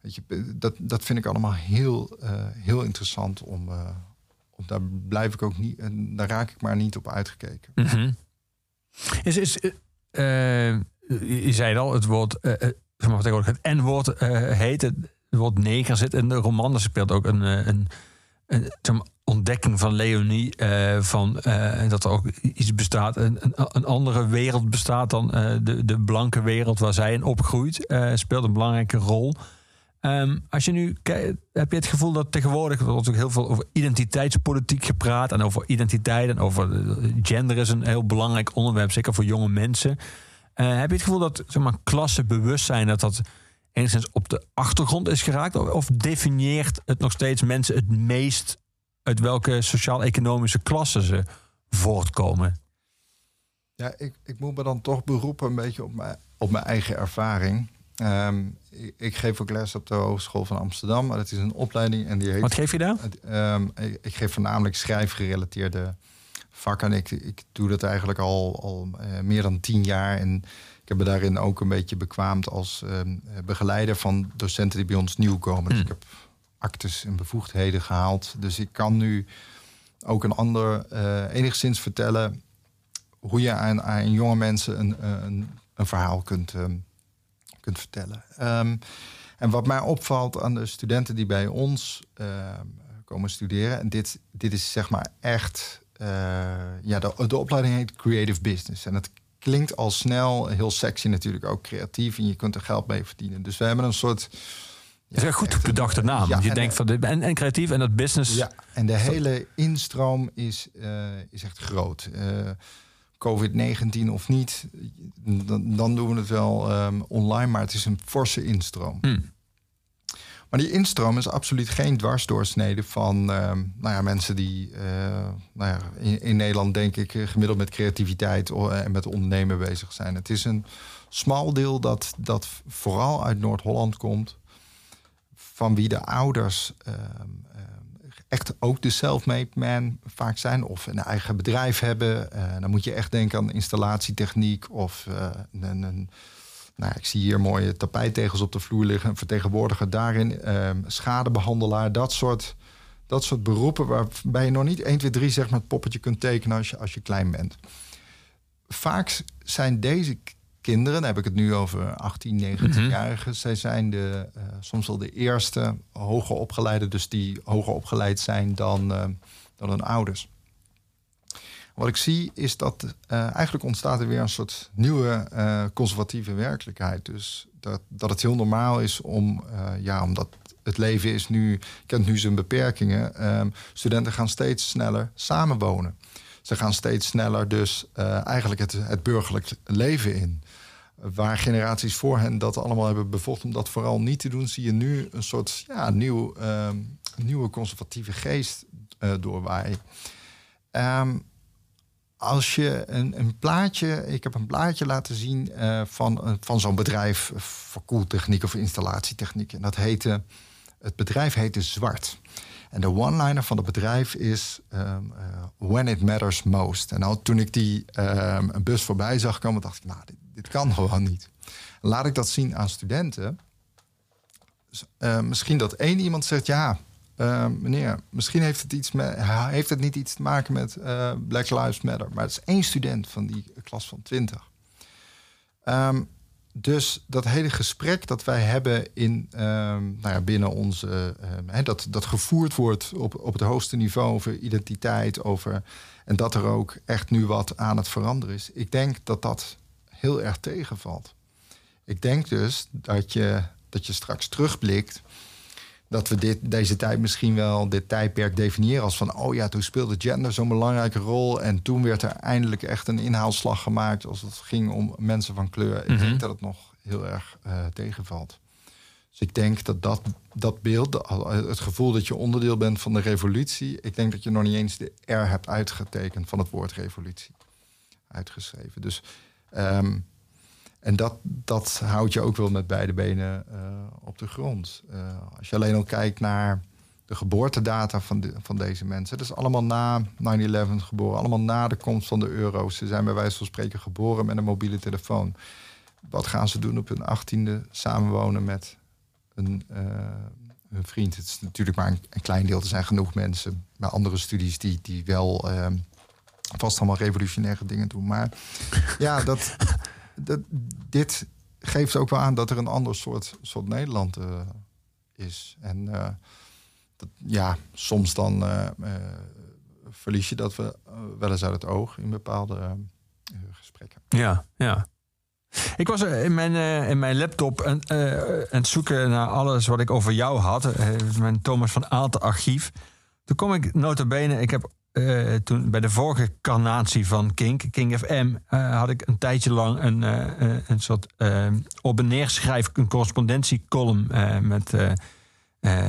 weet je, dat, dat vind ik allemaal heel, heel interessant om. daar blijf ik ook niet, en daar raak ik maar niet op uitgekeken. Mhm. Is, is, je je zei al, het woord, eh, eh, zeg het N-woord eh, heet, het woord neger zit in de roman. Er speelt ook een, eh, een, een ontdekking van Leonie, eh, van, eh, dat er ook iets bestaat, een, een, andere wereld bestaat dan eh, de, de blanke wereld waar zij in opgroeit, eh, speelt een belangrijke rol. Ehm, als je nu heb je het gevoel dat tegenwoordig er wordt ook heel veel over identiteitspolitiek gepraat en over identiteit en over eh, gender is een heel belangrijk onderwerp, zeker voor jonge mensen. Eh, heb je het gevoel dat zeg maar, klassebewustzijn dat dat enigszins op de achtergrond is geraakt? Of, definieert het nog steeds mensen het meest uit welke sociaal-economische klasse ze voortkomen? Ja, ik, ik moet me dan toch beroepen een beetje op mijn, op mijn eigen ervaring. Ehm, ik, ik geef ook les op de Hogeschool van Amsterdam. Maar dat is een opleiding en die heet... Wat geef je daar? Ehm, ik, ik geef voornamelijk schrijfgerelateerde vakken. Ik, ik doe dat eigenlijk al, al eh, meer dan tien jaar. En ik heb me daarin ook een beetje bekwaamd als ehm, begeleider van docenten die bij ons nieuw komen. Dus Hmm. ik heb actes en bevoegdheden gehaald. Dus ik kan nu ook een ander eh, enigszins vertellen hoe je aan, aan jonge mensen een, een, een verhaal kunt, kunt vertellen. Ehm, en wat mij opvalt aan de studenten die bij ons ehm, komen studeren, en dit, dit is zeg maar echt, eh, ja, de, de opleiding heet Creative Business. En het klinkt al snel heel sexy natuurlijk, ook creatief, en je kunt er geld mee verdienen. Dus we hebben een soort. Dat is goed bedachte naam. Ja, je en- denkt van en, en creatief en dat business. ja, en de hele instroom is, eh, is echt groot. Eh, COVID-19 of niet, dan, dan doen we het wel ehm, online, maar het is een forse instroom. Hmm. Maar die instroom is absoluut geen dwarsdoorsnede van ehm, nou ja, mensen die eh, nou ja, in, in Nederland, denk ik, eh, gemiddeld met creativiteit o- en met ondernemen bezig zijn. Het is een smal deel dat, dat vooral uit Noord-Holland komt, van wie de ouders ehm, echt ook de self-made man vaak zijn of een eigen bedrijf hebben. Eh, dan moet je echt denken aan installatietechniek of eh, een, een nou, ik zie hier mooie tapijttegels op de vloer liggen. Een vertegenwoordiger daarin, ehm, schadebehandelaar, dat soort, dat soort beroepen waarbij je nog niet 1, 2, 3 zeg maar het poppetje kunt tekenen als je, als je klein bent. Vaak zijn deze kinderen, dan heb ik het nu over 18, 19-jarigen, zij zijn de, eh, soms wel de eerste hoger opgeleide, dus die hoger opgeleid zijn dan, eh, dan hun ouders. Wat ik zie is dat eh, eigenlijk ontstaat er weer een soort nieuwe conservatieve werkelijkheid. Dus dat, dat het heel normaal is om, ja, omdat het leven is nu, kent nu zijn beperkingen. ehm, studenten gaan steeds sneller samenwonen. Ze gaan steeds sneller dus eigenlijk het, het burgerlijk leven in. Waar generaties voor hen dat allemaal hebben bevochten om dat vooral niet te doen, zie je nu een soort ja, nieuw, ehm, nieuwe conservatieve geest eh, doorwaaien. Ehm, als je een, een plaatje, ik heb een plaatje laten zien eh, van, een- van zo'n bedrijf eh, voor koeltechniek of installatietechniek. En dat heette, het bedrijf heette Zwart. En de one-liner van het bedrijf is: eh, when it matters most. En nou, toen ik die een bus voorbij zag komen, dacht ik, nou, dit, dit kan [LAUGHS] gewoon niet. Laat ik dat zien aan studenten. Eh, misschien dat één iemand zegt, ja, eh, meneer, misschien heeft het, iets met, heeft het niet iets te maken met eh, Black Lives Matter. Maar het is één student van die klas van 20. Ehm, dus dat hele gesprek dat wij hebben in, ehm, nou ja, binnen onze, ehm, dat, dat gevoerd wordt op, op het hoogste niveau over identiteit, over, en dat er ook echt nu wat aan het veranderen is. Ik denk dat dat heel erg tegenvalt. Ik denk dus dat je, dat je straks terugblikt dat we dit, deze tijd misschien wel, dit tijdperk definiëren als van, oh ja, toen speelde gender zo'n belangrijke rol. En toen werd er eindelijk echt een inhaalslag gemaakt als het ging om mensen van kleur. Ik denk dat het nog heel erg eh, tegenvalt. Dus ik denk dat, dat dat beeld, het gevoel dat je onderdeel bent van de revolutie, ik denk dat je nog niet eens de R hebt uitgetekend van het woord revolutie. Uitgeschreven. Dus ehm, en dat, dat houdt je ook wel met beide benen eh, op de grond. Eh, als je alleen al kijkt naar de geboortedata van, van deze mensen. Dat is allemaal na 9-11 geboren. Allemaal na de komst van de euro's. Ze zijn bij wijze van spreken geboren met een mobiele telefoon. Wat gaan ze doen op hun achttiende? Samenwonen met een, eh, vriend. Het is natuurlijk maar een, een klein deel. Er zijn genoeg mensen bij andere studies die, die wel... vast allemaal revolutionaire dingen doen. Maar [LAUGHS] ja, dat, dat, dit geeft ook wel aan dat er een ander soort, soort Nederland eh, is. En eh, dat, ja, soms dan eh, verlies je dat we wel eens uit het oog in bepaalde gesprekken. Ja, ja. Ik was in mijn, in mijn laptop aan, het zoeken naar alles wat ik over jou had. Mijn Thomas van Aalten archief. Toen kom ik nota bene, ik heb eh, toen bij de vorige carnatie van Kink, King FM, eh, had ik een tijdje lang een, eh, een soort op en neerschrijf, een correspondentiecolumn met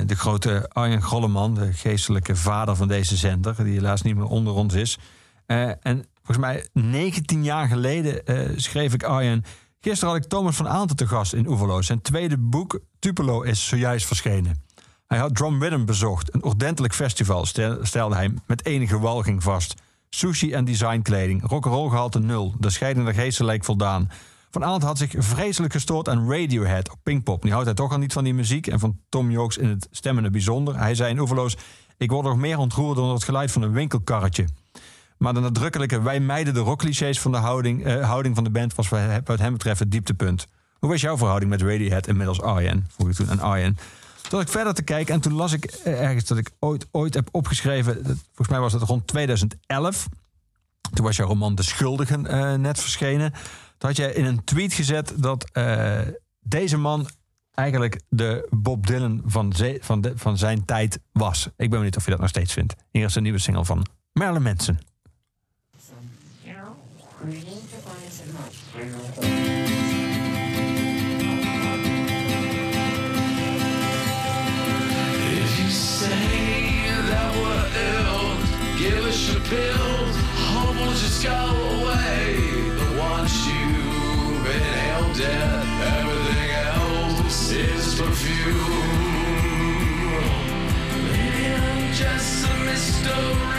de grote Arjen Golleman, de geestelijke vader van deze zender, die helaas niet meer onder ons is. En volgens mij 19 jaar geleden schreef ik Arjen. Gisteren had ik Thomas van Aanten te gast in Oeverloos. Zijn tweede boek, Tupelo, is zojuist verschenen. Hij had Drum Rhythm bezocht, een ordentelijk festival, stel- stelde hij met enige walging vast. Sushi en designkleding, rock'n'roll gehalte nul, de scheiding der geesten leek voldaan. Van Aalt had zich vreselijk gestoord aan Radiohead op Pinkpop. Nu houdt hij toch al niet van die muziek en van Tom Jooks in het stemmende bijzonder. Hij zei in Oeverloos, ik word nog meer ontroerd door het geluid van een winkelkarretje. Maar de nadrukkelijke wij mijden de rockclichés van de houding, eh, houding van de band was wat hem betreft het dieptepunt. Hoe was jouw verhouding met Radiohead inmiddels Arjen? Vroeg ik toen aan Arjen. Toen ik verder te kijken en toen las ik eh, ergens dat ik ooit, ooit heb opgeschreven. Volgens mij was dat rond 2011. Toen was jouw roman De Schuldigen eh, net verschenen. Toen had jij in een tweet gezet dat eh, deze man eigenlijk de Bob Dylan van, van, van zijn tijd was. Ik ben benieuwd of je dat nog steeds vindt. Hier is een nieuwe single van Marilyn Manson. Us your pills. Hope will just go away. But once you've inhaled death, everything else is perfume. Maybe I'm just a mystery.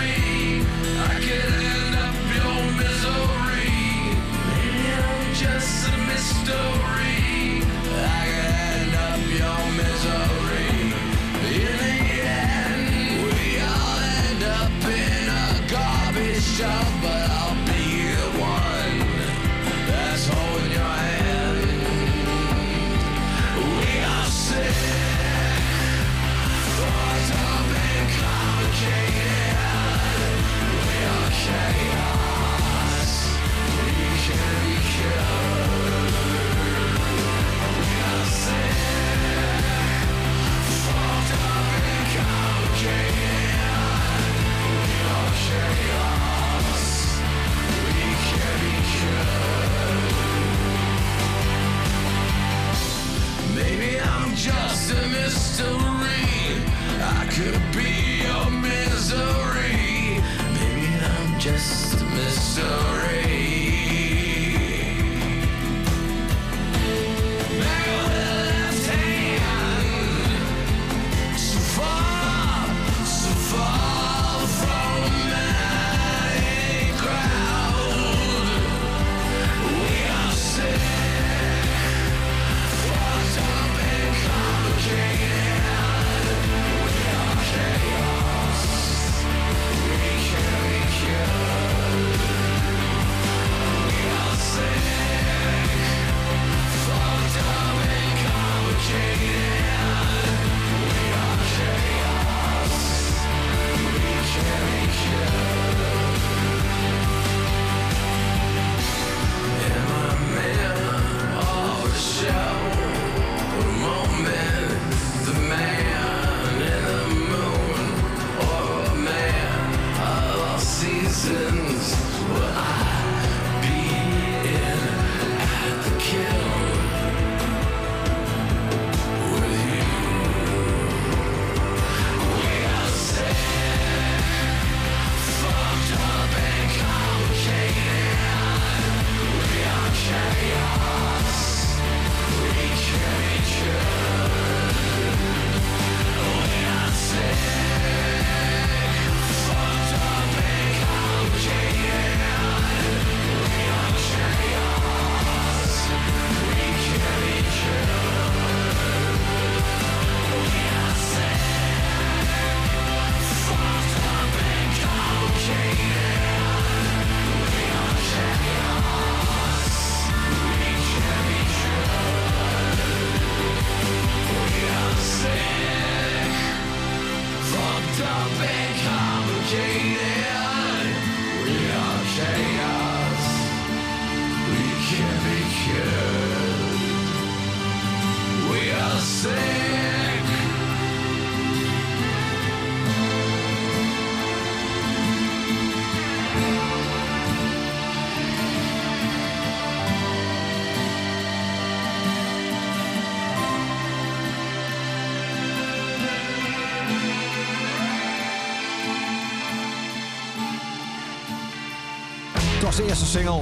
Single.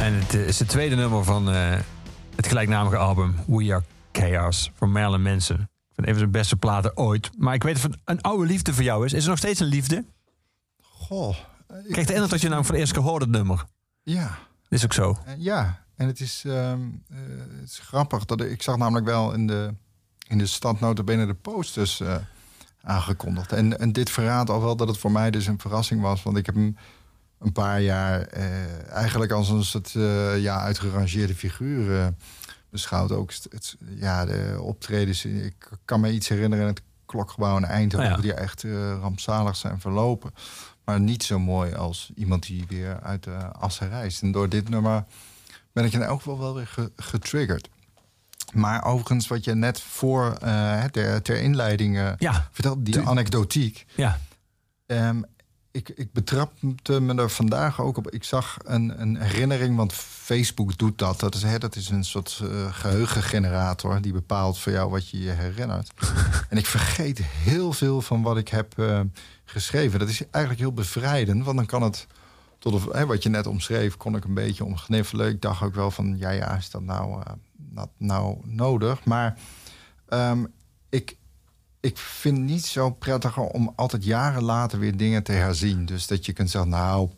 En het is het tweede nummer van eh, het gelijknamige album We Are Chaos van Marilyn Manson. Ik vind een van zijn beste platen ooit. Maar ik weet het een oude liefde voor jou is. Is er nog steeds een liefde? Goh. Ik kreeg de indruk dat je nou voor de eerste keer hoorde het nummer. Ja. Is ook zo. Eh, Ja, en het is, ehm, eh, het is grappig. Dat ik, ik zag namelijk wel in de, in de stad notabene de posters eh, aangekondigd. En, en dit verraadt al wel dat het voor mij dus een verrassing was. Want ik heb hem een paar jaar eh, eigenlijk als een soort eh, ja, uitgerangeerde figuur eh, beschouwd. Ook het, ja, de optredens. Ik kan me iets herinneren in het klokgebouw in Eindhoven... Ja. die echt eh, rampzalig zijn verlopen. Maar niet zo mooi als iemand die weer uit de assen reist. En door dit nummer ben ik in elk geval wel weer ge- getriggerd. Maar overigens, wat je net voor ter, ter inleiding Ja, vertelde, die anekdotiek. ja. Ehm, ik, ik betrapte me er vandaag ook op. Ik zag een, een herinnering, want Facebook doet dat. Dat is, hè, dat is een soort eh, geheugengenerator die bepaalt voor jou wat je je herinnert. [LAUGHS] en ik vergeet heel veel van wat ik heb eh, geschreven. Dat is eigenlijk heel bevrijdend, want dan kan het tot of, hè, wat je net omschreef, kon ik een beetje omgniffelen. Ik dacht ook wel van, ja, ja, is dat nou, eh, dat nou nodig? Maar ehm, ik, ik vind het niet zo prettiger om altijd jaren later weer dingen te herzien. Dus dat je kunt zeggen, nou,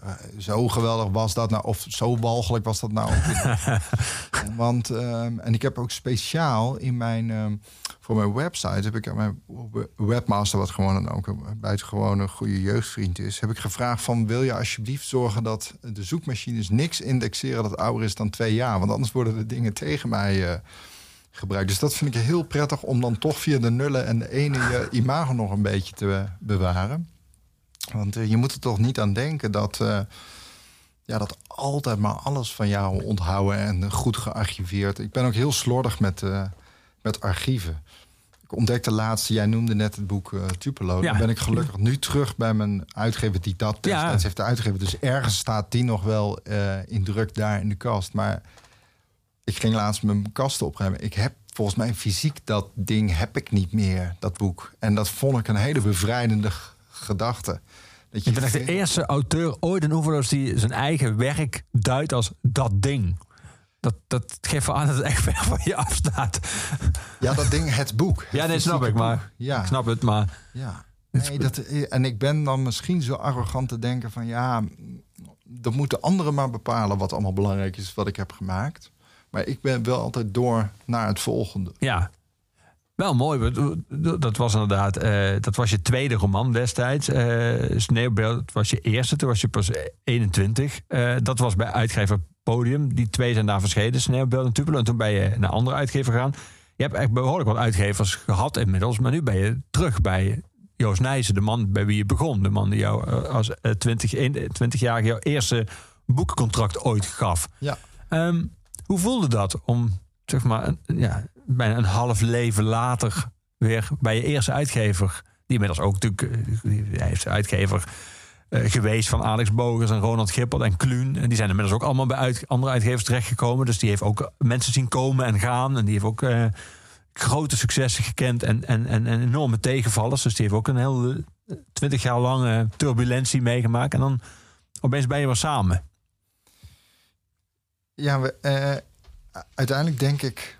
eh, zo geweldig was dat nou, of zo walgelijk was dat nou. [LAUGHS] Want, ehm, en ik heb ook speciaal in mijn, ehm, voor mijn website, heb ik aan mijn webmaster, wat gewoon een, ook buitengewoon een goede jeugdvriend is, heb ik gevraagd van, wil je alsjeblieft zorgen dat de zoekmachines niks indexeren dat ouder is dan twee jaar? Want anders worden de dingen tegen mij... eh, gebruikt. Dus dat vind ik heel prettig om dan toch via de nullen en de ene je imago nog een beetje te bewaren. Want eh, je moet er toch niet aan denken dat, eh, ja, dat altijd maar alles van jou onthouden en goed gearchiveerd. Ik ben ook heel slordig met, eh, met archieven. Ik ontdekte laatst, jij noemde net het boek Tupelo. Ja. Dan ben ik gelukkig nu terug bij mijn uitgever die dat Ja. destijds heeft uitgegeven. Dus ergens staat die nog wel in druk daar in de kast. Maar ik ging laatst mijn kasten opruimen. Ik heb volgens mij fysiek dat ding heb ik niet meer, dat boek. En dat vond ik een hele bevrijdende gedachte. Dat Je bent echt de eerste auteur ooit in Oeverloos die zijn eigen werk duidt als dat ding. Dat, dat geeft wel aan dat het echt ver van je afstaat. Ja, dat ding, het boek. [LAUGHS] Ja, nee, snap ik, maar boek. Ja, ik snap het, maar ja. Nee, dat, en ik ben dan misschien zo arrogant te denken van... ja, dat moeten anderen maar bepalen wat allemaal belangrijk is... wat ik heb gemaakt. Maar ik ben wel altijd door naar het volgende. ja. Wel mooi, dat was inderdaad, eh, dat was je tweede roman destijds. eh Sneeuwbeeld was je eerste, toen was je pas 21. Eh, dat was bij uitgever Podium. Die twee zijn daar verschenen, Sneeuwbeeld en Tupelo. En toen ben je naar andere uitgever gegaan. Je hebt echt behoorlijk wat uitgevers gehad inmiddels. Maar nu ben je terug bij Joost Nijssen, de man bij wie je begon. De man die jou als 20, 20-jarige jouw eerste boekcontract ooit gaf. Ja. Ehm, hoe voelde dat om zeg maar, een, ja, bijna een half leven later weer bij je eerste uitgever, die inmiddels ook natuurlijk, eh, hij zijn uitgever eh, geweest van Alex Bogers en Ronald Gippel en Kluun. En die zijn inmiddels ook allemaal bij uit, andere uitgevers terechtgekomen. Dus die heeft ook mensen zien komen en gaan. En die heeft ook eh, grote successen gekend en, en, en, en enorme tegenvallers. Dus die heeft ook een heel twintig jaar lange turbulentie meegemaakt. En dan opeens ben je weer samen. Ja, we, eh, uiteindelijk denk ik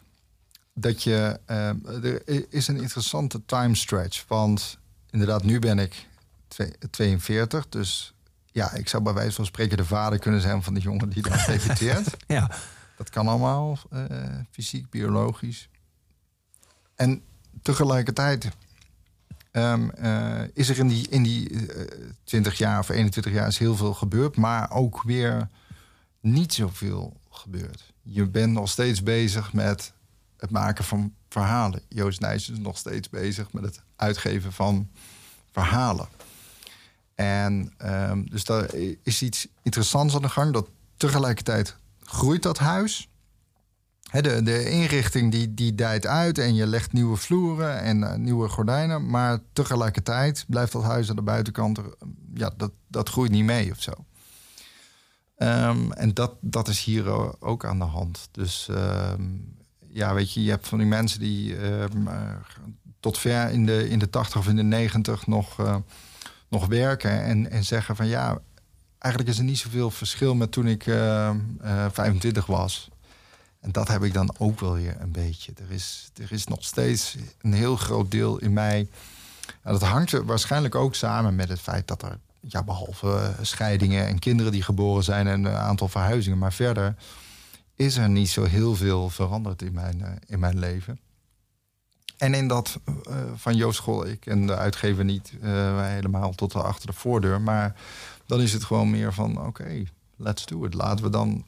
dat je. eh, er is een interessante time stretch. Want inderdaad, nu ben ik twee- 42. Dus ja, ik zou bij wijze van spreken de vader kunnen zijn van de jongen die dan [LAUGHS] debuteert. Ja, Dat kan allemaal, eh, fysiek, biologisch. En tegelijkertijd ehm, eh, is er in die, in die eh, 20 jaar of 21 jaar is heel veel gebeurd, maar ook weer niet zoveel gebeurd. Je bent nog steeds bezig met het maken van verhalen. Joost Nijs is nog steeds bezig met het uitgeven van verhalen. En ehm, dus daar is iets interessants aan de gang. Dat tegelijkertijd groeit dat huis. De, de inrichting die, die dijt uit en je legt nieuwe vloeren en eh, nieuwe gordijnen. Maar tegelijkertijd blijft dat huis aan de buitenkant, ja, dat, dat groeit niet mee of zo. Ehm, en dat, dat is hier ook aan de hand. Dus ehm, ja, weet je, je hebt van die mensen die ehm, eh, tot ver in de, in de 80 of in de 90 nog, eh, nog werken en, en zeggen van ja, eigenlijk is er niet zoveel verschil met toen ik ehm, eh, 25 was. En dat heb ik dan ook wel weer een beetje. Er is, er is nog steeds een heel groot deel in mij. En dat hangt waarschijnlijk ook samen met het feit dat er, ja, behalve eh, scheidingen en kinderen die geboren zijn en een aantal verhuizingen, maar verder is er niet zo heel veel veranderd in mijn, eh, in mijn leven. En in dat eh, van Joost School, ik en de uitgever niet helemaal tot de- achter de voordeur. Maar dan is het gewoon meer van, oké, let's do it. Laten we dan,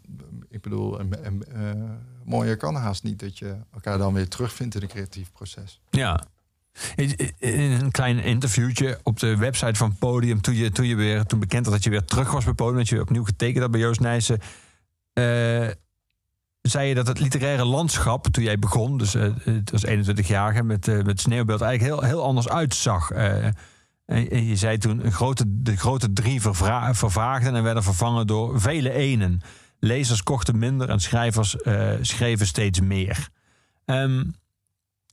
ik bedoel, een, mooier kan haast niet dat je elkaar dan weer terugvindt in een creatief proces. Ja. In een klein interviewtje op de website van Podium, toen je, toen je weer toen bekend had dat je weer terug was bij Podium, dat je opnieuw getekend had bij Joost Nijssen, eh, zei je dat het literaire landschap, toen jij begon, dus eh, het was 21-jarige met, eh, met sneeuwbeeld, eigenlijk heel, heel anders uitzag. En, je zei toen, grote, de grote drie vervaagden en werden vervangen door vele enen. Lezers kochten minder en schrijvers schreven steeds meer. Ehm,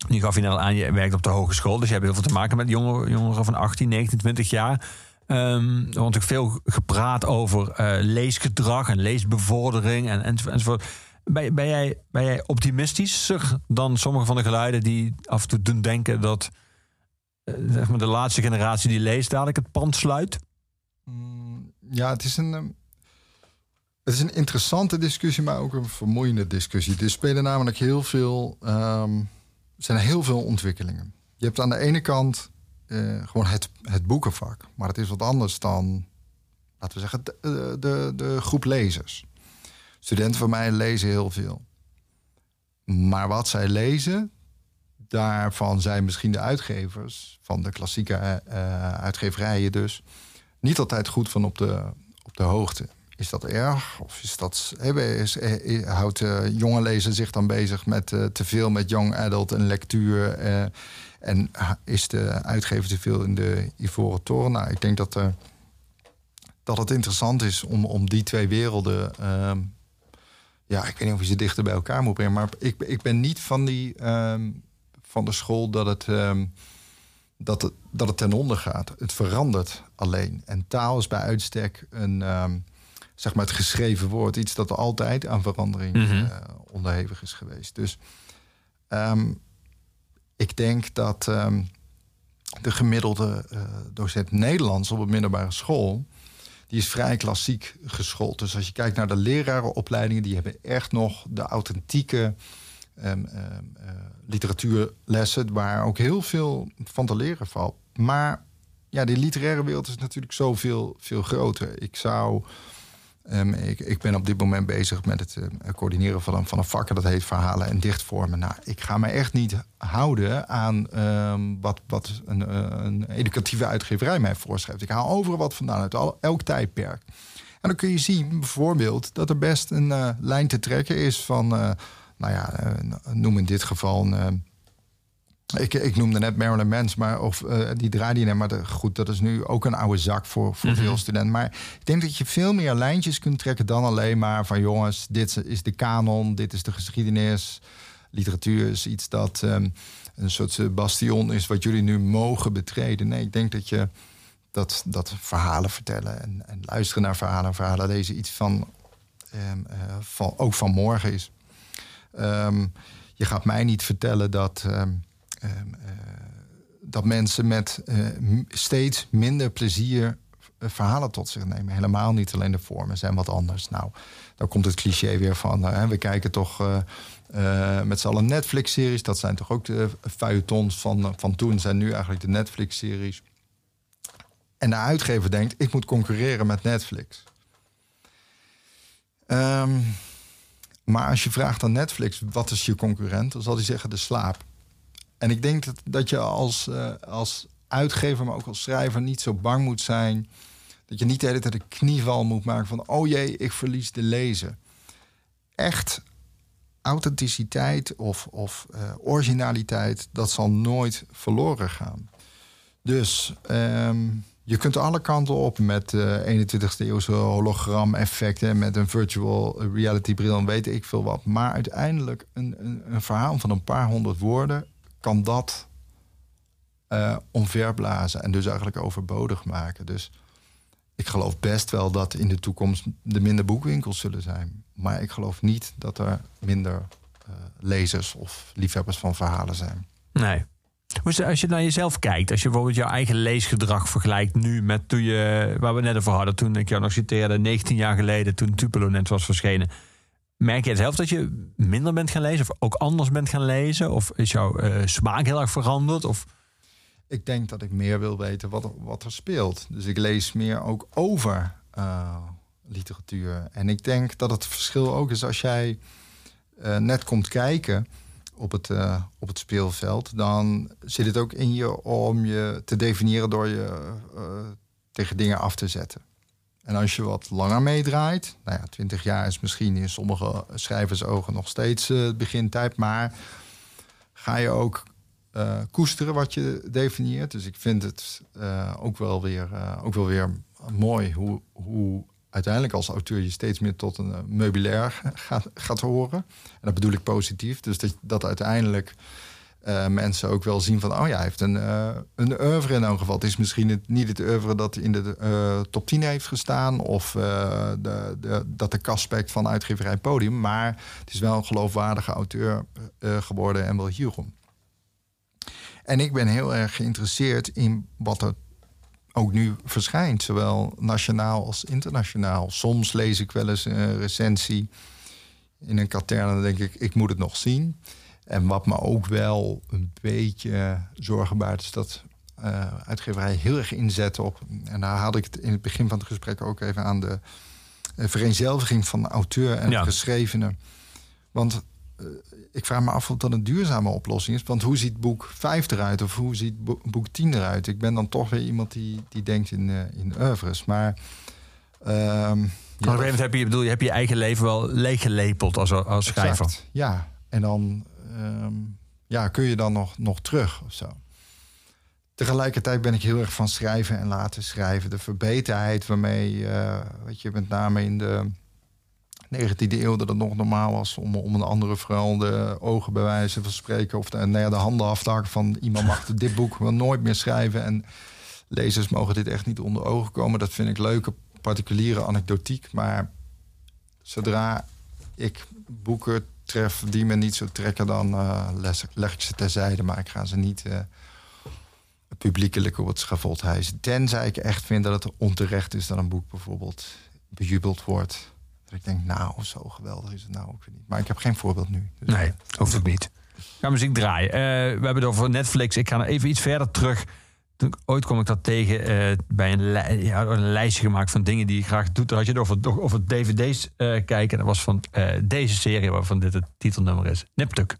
nu gaf je net al aan, je werkt op de hogeschool. Dus je hebt heel veel te maken met jongeren, jongeren van 18, 19, 20 jaar. Ehm er wordt natuurlijk veel gepraat over eh, leesgedrag en leesbevordering en, enzovoort. Ben, ben, jij, ben jij optimistischer dan sommige van de geluiden die af en toe doen denken dat eh, zeg maar de laatste generatie die leest dadelijk het pand sluit? Mm, Ja, het is een. ehm, Het is een interessante discussie, maar ook een vermoeiende discussie. Er spelen namelijk heel veel. Ehm, er zijn heel veel ontwikkelingen. Je hebt aan de ene kant eh, gewoon het, het boekenvak. Maar het is wat anders dan, laten we zeggen, de, de, de groep lezers. Studenten van mij lezen heel veel. Maar wat zij lezen, daarvan zijn misschien de uitgevers van de klassieke eh, uitgeverijen dus niet altijd goed van op de, op de hoogte. Is dat erg? Of is dat, eh, eh, houdt de jonge lezer zich dan bezig met eh, te veel met young adult en lectuur? eh, en is de uitgever te veel in de ivoren toren? Nou, ik denk dat, eh, dat het interessant is om, om die twee werelden. ehm, ja, ik weet niet of je ze dichter bij elkaar moet brengen. Maar ik, ik ben niet van, die, ehm, van de school dat het. ehm, dat het, dat het ten onder gaat. Het verandert alleen. En taal is bij uitstek een, zeg maar het geschreven woord. Iets dat altijd aan verandering Mhm. eh, onderhevig is geweest. Dus ehm, ik denk dat ehm, de gemiddelde eh, docent Nederlands op een middelbare school... die is vrij klassiek geschoold. Dus als je kijkt naar de lerarenopleidingen... die hebben echt nog de authentieke ehm, eh, literatuurlessen... waar ook heel veel van te leren valt. Maar ja, die literaire wereld is natuurlijk zoveel veel groter. Ik zou... ehm, ik, ik ben op dit moment bezig met het eh, coördineren van een, van een vak... en dat heet verhalen en dichtvormen. Nou, ik ga me echt niet houden aan ehm, wat, wat een, eh, een educatieve uitgeverij mij voorschrijft. Ik haal overal wat vandaan uit elk tijdperk. En dan kun je zien bijvoorbeeld dat er best een eh, lijn te trekken is van... nou ja, noem in dit geval Ik, ik noemde net Marilyn Mans, maar of eh, die draaide. Maar de- goed, dat is nu ook een oude zak voor, voor veel studenten. Maar ik denk dat je veel meer lijntjes kunt trekken dan alleen maar van jongens, dit is de kanon, dit is de geschiedenis. Literatuur is iets dat ehm, een soort bastion is wat jullie nu mogen betreden. Nee, ik denk dat je dat, dat verhalen vertellen en, en luisteren naar verhalen, verhalen lezen iets van, ehm, eh, van ook van morgen is. Ehm, je gaat mij niet vertellen dat, dat mensen met eh, steeds minder plezier eh, verhalen tot zich nemen. Helemaal niet alleen de vormen zijn wat anders. Nou, daar komt het cliché weer van. eh, we kijken toch eh, eh, met z'n allen Netflix-series. Dat zijn toch ook de feuilletons van, van toen, zijn nu eigenlijk de Netflix-series. En de uitgever denkt, ik moet concurreren met Netflix. Ehm, maar als je vraagt aan Netflix, wat is je concurrent? Dan zal hij zeggen, de slaap. En ik denk dat, dat je als, eh, als uitgever, maar ook als schrijver... niet zo bang moet zijn... dat je niet de hele tijd een knieval moet maken van... oh jee, ik verlies de lezer. Echt authenticiteit of, of eh, originaliteit... dat zal nooit verloren gaan. Dus ehm, je kunt alle kanten op met eh 21ste eeuwse hologram-effecten, met een virtual reality bril en weet ik veel wat. Maar uiteindelijk een, een, een verhaal van een paar honderd woorden kan dat eh omverblazen en dus eigenlijk overbodig maken. Dus ik geloof best wel dat in de toekomst er minder boekwinkels zullen zijn. Maar ik geloof niet dat er minder eh, lezers of liefhebbers van verhalen zijn. Nee. Als je naar jezelf kijkt, als je bijvoorbeeld jouw eigen leesgedrag vergelijkt nu met toen je, waar we net over hadden, toen ik jou nog citeerde, 19 jaar geleden, toen Tupelo net was verschenen. Merk je zelf dat je minder bent gaan lezen of ook anders bent gaan lezen? Of is jouw eh, smaak heel erg veranderd? Of, Ik denk dat ik meer wil weten wat wat er speelt. Dus ik lees meer ook over eh, literatuur. En ik denk dat het verschil ook is als jij eh, net komt kijken op het, op het speelveld, dan zit het ook in je om je te definiëren door je tegen dingen af te zetten. En als je wat langer meedraait, nou ja, 20 jaar is misschien in sommige schrijvers ogen nog steeds eh, het begintijd, maar ga je ook eh, koesteren wat je definieert. Dus ik vind het eh, ook, wel weer, ook wel weer mooi hoe, hoe uiteindelijk als auteur je steeds meer tot een meubilair [LAUGHS] gaat, gaat horen. En dat bedoel ik positief. Dus dat, dat uiteindelijk eh, mensen ook wel zien van... oh ja, hij heeft een, eh een oeuvre in elk geval. Het is misschien niet het oeuvre dat in de eh, top 10 heeft gestaan... of de, de, dat de kastspect van uitgeverij Podium... maar het is wel een geloofwaardige auteur geworden en wel hierom. En ik ben heel erg geïnteresseerd in wat er ook nu verschijnt, zowel nationaal als internationaal. Soms lees ik wel eens een recensie in een katern en dan denk ik, ik moet het nog zien. En wat me ook wel een beetje zorgen baart, is dat eh uitgeverij heel erg inzet op... en daar haalde ik het in het begin van het gesprek ook even aan... de eh, vereenzelviging van de auteur en Ja. geschrevene. Want eh, ik vraag me af of dat een duurzame oplossing is. Want hoe ziet boek 5 eruit of hoe ziet bo- boek 10 eruit? Ik ben dan toch weer iemand die, die denkt in, in oeuvres. Maar ehm, ja, op een gegeven moment heb je, bedoel, je hebt je eigen leven wel leeggelepeld als, als schrijver. exact, ja, en dan ehm, ja, kun je dan nog, nog terug of zo. Tegelijkertijd ben ik heel erg van schrijven en laten schrijven. De verbeterheid waarmee, eh, weet je, met name in de 19e eeuw dat het nog normaal was om, om een andere vrouw de ogen bij wijze van spreken of de, nou ja, de handen af te hakken van iemand mag [LAUGHS] dit boek wel nooit meer schrijven en lezers mogen dit echt niet onder ogen komen. Dat vind ik leuke particuliere anekdotiek, maar zodra ik boeken tref die me niet zo trekken, dan eh, les- leg ik ze terzijde, maar ik ga ze niet eh, publiekelijk op het schavot hijsen. Tenzij ik echt vind dat het onterecht is dat een boek bijvoorbeeld bejubeld wordt. Dat ik denk, nou, zo geweldig is het nou ook weer niet. Maar ik heb geen voorbeeld nu. Dus, Nee, hoeft ook niet. Ga muziek draaien. Eh, we hebben het over Netflix. Ik ga nog even iets verder terug. Toen, ooit kom ik dat tegen eh, bij een, ja, een lijstje gemaakt van dingen die je graag doet. Dan had je het over, dvd's eh, kijken. En dat was van eh, deze serie waarvan dit het titelnummer is. Niptuk.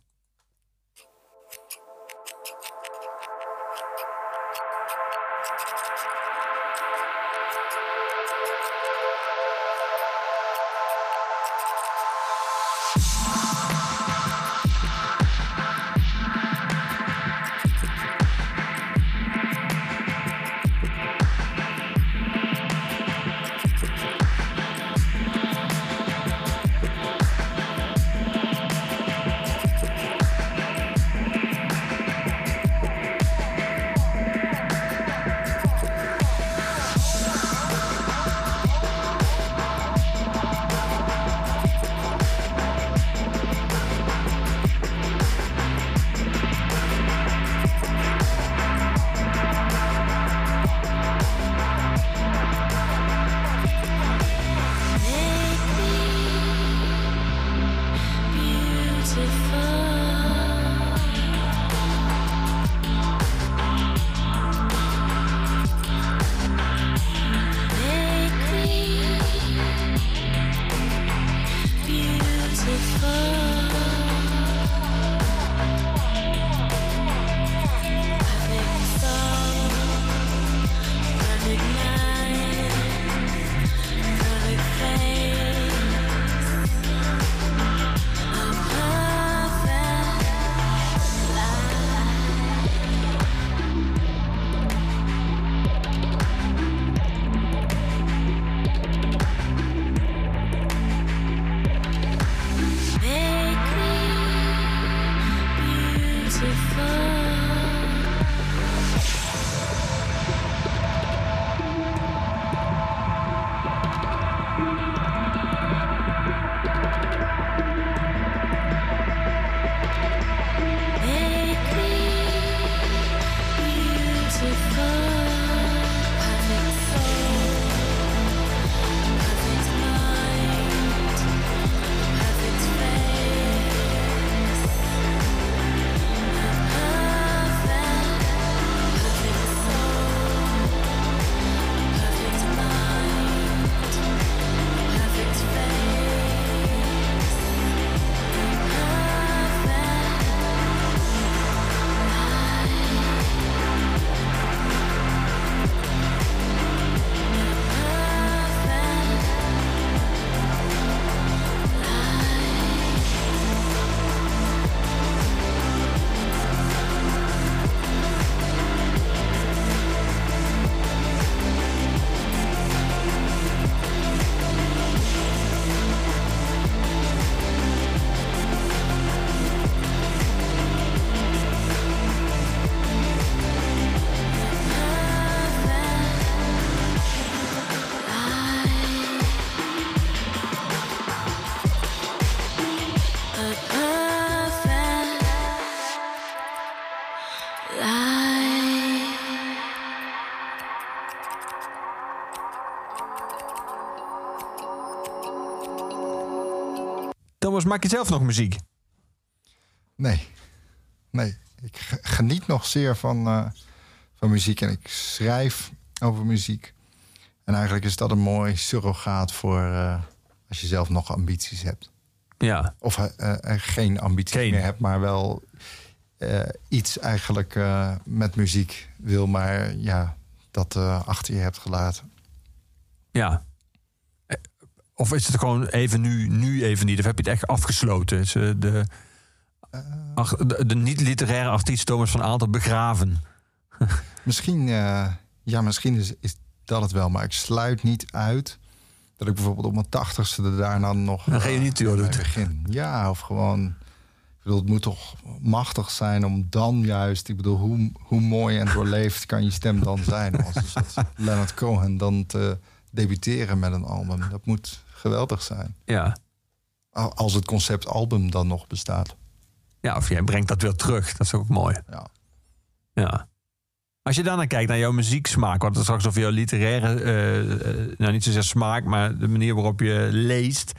Maak je zelf nog muziek? Nee, nee. Ik ge- geniet nog zeer van, eh, van muziek en ik schrijf over muziek. En eigenlijk is dat een mooi surrogaat voor eh, als je zelf nog ambities hebt. Ja. Of eh, geen ambities Geen. meer hebt, maar wel iets eigenlijk met muziek wil, maar ja, dat achter je hebt gelaten. Ja. Eh, Of is het gewoon even nu, nu even niet? Of heb je het echt afgesloten? Is eh, de, ach, de, de niet-literaire artiest Thomas van Aalten begraven? [LAUGHS] Misschien, eh, ja, misschien is, is dat het wel, maar ik sluit niet uit dat ik bijvoorbeeld op mijn tachtigste er daarna nog Een eh, mee doet. begin. Ja, of gewoon. Ik bedoel, het moet toch machtig zijn om dan juist. Ik bedoel, hoe, hoe mooi en doorleefd kan je stem dan zijn als soort [LAUGHS] Leonard Cohen dan te debuteren met een album. Dat moet geweldig zijn. Ja. Al- Als het concept album dan nog bestaat. ja, of jij brengt dat weer terug. Dat is ook mooi. Ja. Ja. Als je daarnaar kijkt naar jouw muzieksmaak, want het straks over jouw literaire, eh, eh, nou niet zozeer smaak, maar de manier waarop je leest.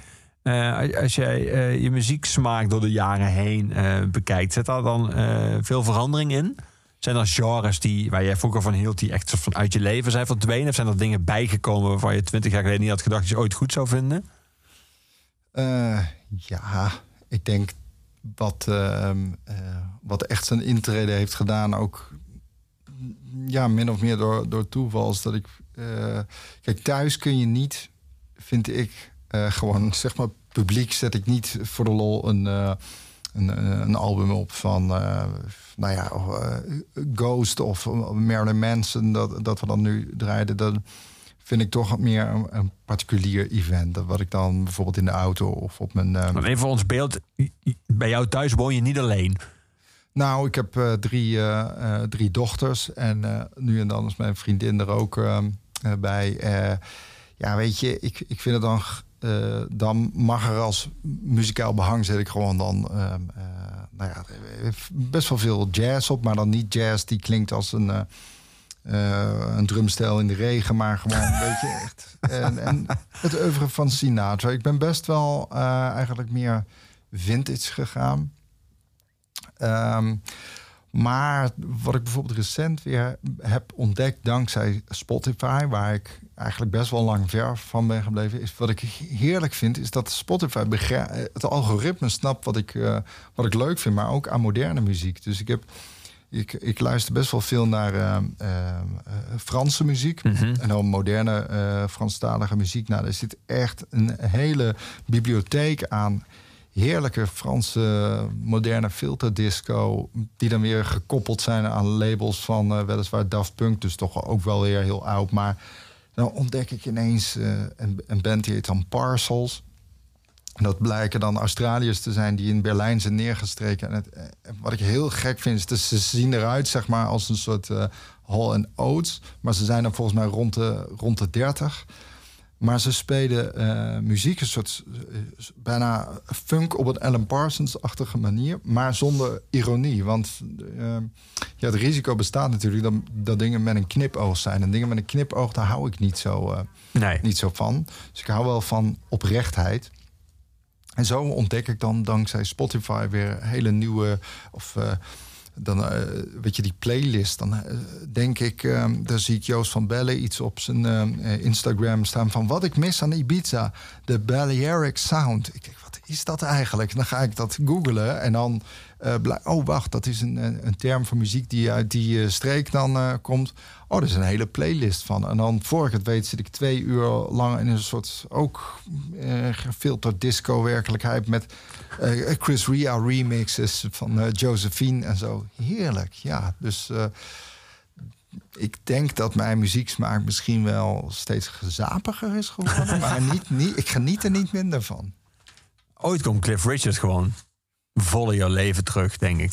Eh, als jij je muzieksmaak door de jaren heen bekijkt, zit daar dan veel verandering in? Zijn er genres die, waar jij vroeger van hield, die echt van uit je leven zijn verdwenen? Of zijn er dingen bijgekomen waarvan je twintig jaar geleden niet had gedacht dat je ooit goed zou vinden? Eh, ja, ik denk wat, ehm, eh, wat echt zijn intrede heeft gedaan, ook ja, min of meer door, door toeval, is dat ik. eh, kijk, thuis kun je niet, vind ik, gewoon [LAUGHS] zeg maar publiek zet ik niet voor de lol een, een, een album op van, nou ja, eh, Ghost of Marilyn Manson, dat, dat we dan nu draaiden. Dan vind ik toch meer een, een particulier event. Dat wat ik dan bijvoorbeeld in de auto of op mijn. eh, Want even voor ons beeld, bij jou thuis woon je niet alleen. Nou, ik heb eh, drie, eh, eh, drie dochters. En eh, nu en dan is mijn vriendin er ook eh, bij. Eh, ja, weet je, ik, ik vind het dan... eh, dan mag er als muzikaal behang zet ik gewoon dan... nou ja, best wel veel jazz op. Maar dan niet jazz die klinkt als een... eh, eh, een drumstel in de regen, maar gewoon een [LAUGHS] beetje echt. En, en het oeuvre van Sinatra. Ik ben best wel eh, eigenlijk meer vintage gegaan. Ehm, maar wat ik bijvoorbeeld recent weer heb ontdekt dankzij Spotify, waar ik eigenlijk best wel lang ver van ben gebleven, is wat ik heerlijk vind, is dat Spotify begrijp, het algoritme snapt wat ik, eh, wat ik leuk vind, maar ook aan moderne muziek. Dus ik heb. Ik, ik luister best wel veel naar eh, eh, eh, Franse muziek. En dan moderne eh Franstalige muziek. Nou, er zit echt een hele bibliotheek aan heerlijke Franse moderne filterdisco. Die dan weer gekoppeld zijn aan labels van eh, weliswaar Daft Punk. Dus toch ook wel weer heel oud. Maar ontdek ik ineens eh, een, een band die heet dan Parcels. En dat blijken dan Australiërs te zijn die in Berlijn zijn neergestreken. En het, eh, wat ik heel gek vind, is dat ze zien eruit zeg maar, als een soort eh Hall and Oates. Maar ze zijn dan volgens mij rond de, rond de 30. Maar ze spelen eh, muziek, een soort eh, bijna funk op een Alan Parsons-achtige manier, maar zonder ironie. Want eh, ja, het risico bestaat natuurlijk dat, dat dingen met een knipoog zijn. En dingen met een knipoog, daar hou ik niet zo, Nee. niet zo van. Dus ik hou wel van oprechtheid. En zo ontdek ik dan dankzij Spotify weer hele nieuwe. Of dan eh, weet je, die playlist. Dan eh, denk ik, eh, daar zie ik Joost van Bellen iets op zijn eh, Instagram staan van wat ik mis aan Ibiza. De Balearic Sound. Ik denk, wat is dat eigenlijk? En dan ga ik dat googlen en dan. Eh, oh, wacht, dat is een, een term voor muziek die uit die eh, streek dan eh, komt. Oh, er is een hele playlist van. En dan, voor ik het weet, zit ik twee uur lang in een soort ook gefilterd disco-werkelijkheid met Chris Ria remixes van Josephine en zo. Heerlijk, ja. Dus ik denk dat mijn muzieksmaak misschien wel steeds gezapiger is geworden. maar niet, niet, ik geniet er niet minder van. Ooit komt Cliff Richard gewoon vol in jouw leven terug, denk ik.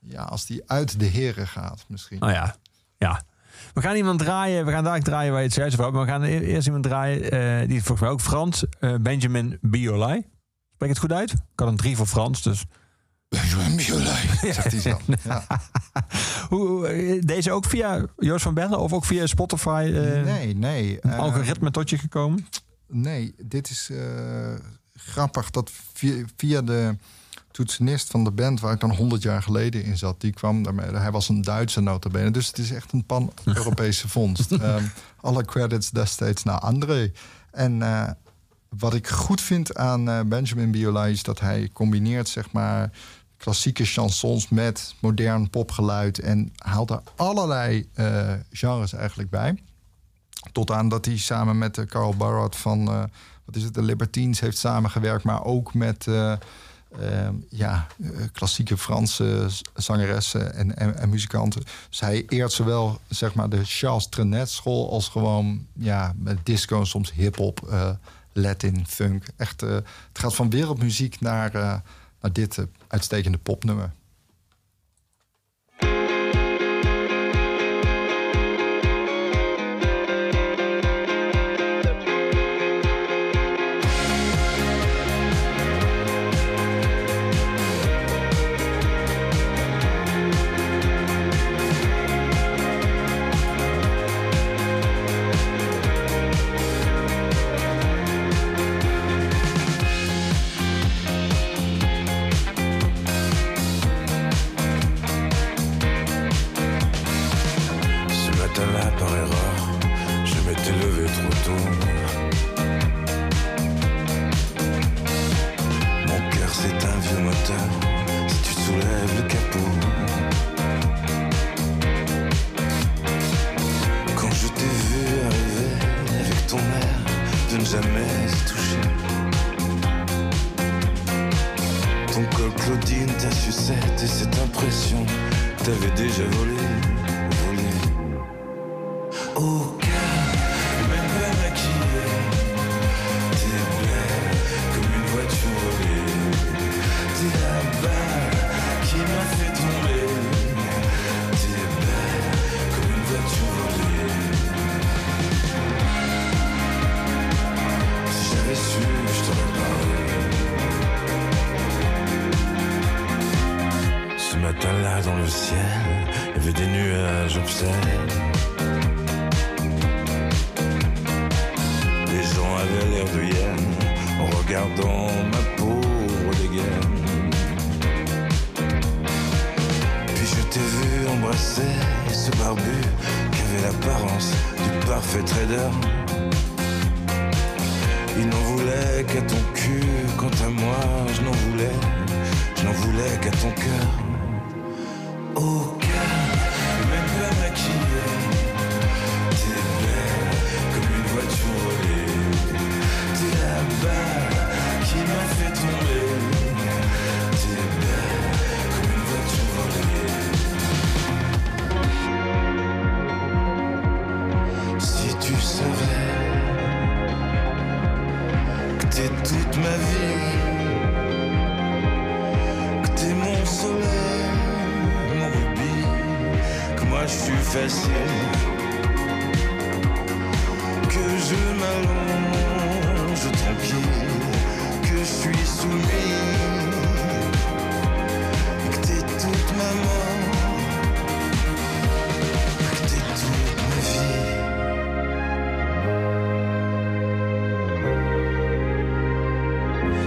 Ja, als die uit de heren gaat misschien. Nou ja, ja. We gaan iemand draaien. We gaan daar draaien waar je het zojuist over had. Maar we gaan e- eerst iemand draaien. eh, die is volgens mij ook Frans. eh, Benjamin Biolay. Spreek ik het goed uit? Ik had een drie voor Frans. Dus. [LAUGHS] Zegt hij zo. Ja. Hoe, [LAUGHS] hoe, eh, deze ook via Joost van Bellen? Of ook via Spotify? eh, Nee, nee. Een algoritme tot je gekomen? Nee, dit is. eh, grappig dat via, via de toetsenist van de band... waar ik dan 100 jaar geleden in zat, die kwam daarmee. Hij was een Duitse notabene, dus het is echt een pan-Europese [LAUGHS] vondst. Ehm, alle credits destijds naar André. En eh, wat ik goed vind aan eh, Benjamin Biolay... is dat hij combineert, zeg maar klassieke chansons met modern popgeluid en haalt er allerlei eh, genres eigenlijk bij. Tot aan dat hij samen met Carl Barrot van wat is het, de Libertines heeft samengewerkt, maar ook met eh, ehm, ja, eh, klassieke Franse zangeressen en, en, en muzikanten. Dus hij eert zowel zeg maar de Charles Trenet school als gewoon ja, met disco, soms hip-hop, eh, Latin, funk. Echt, eh, het gaat van wereldmuziek naar, eh, naar dit uitstekende popnummer.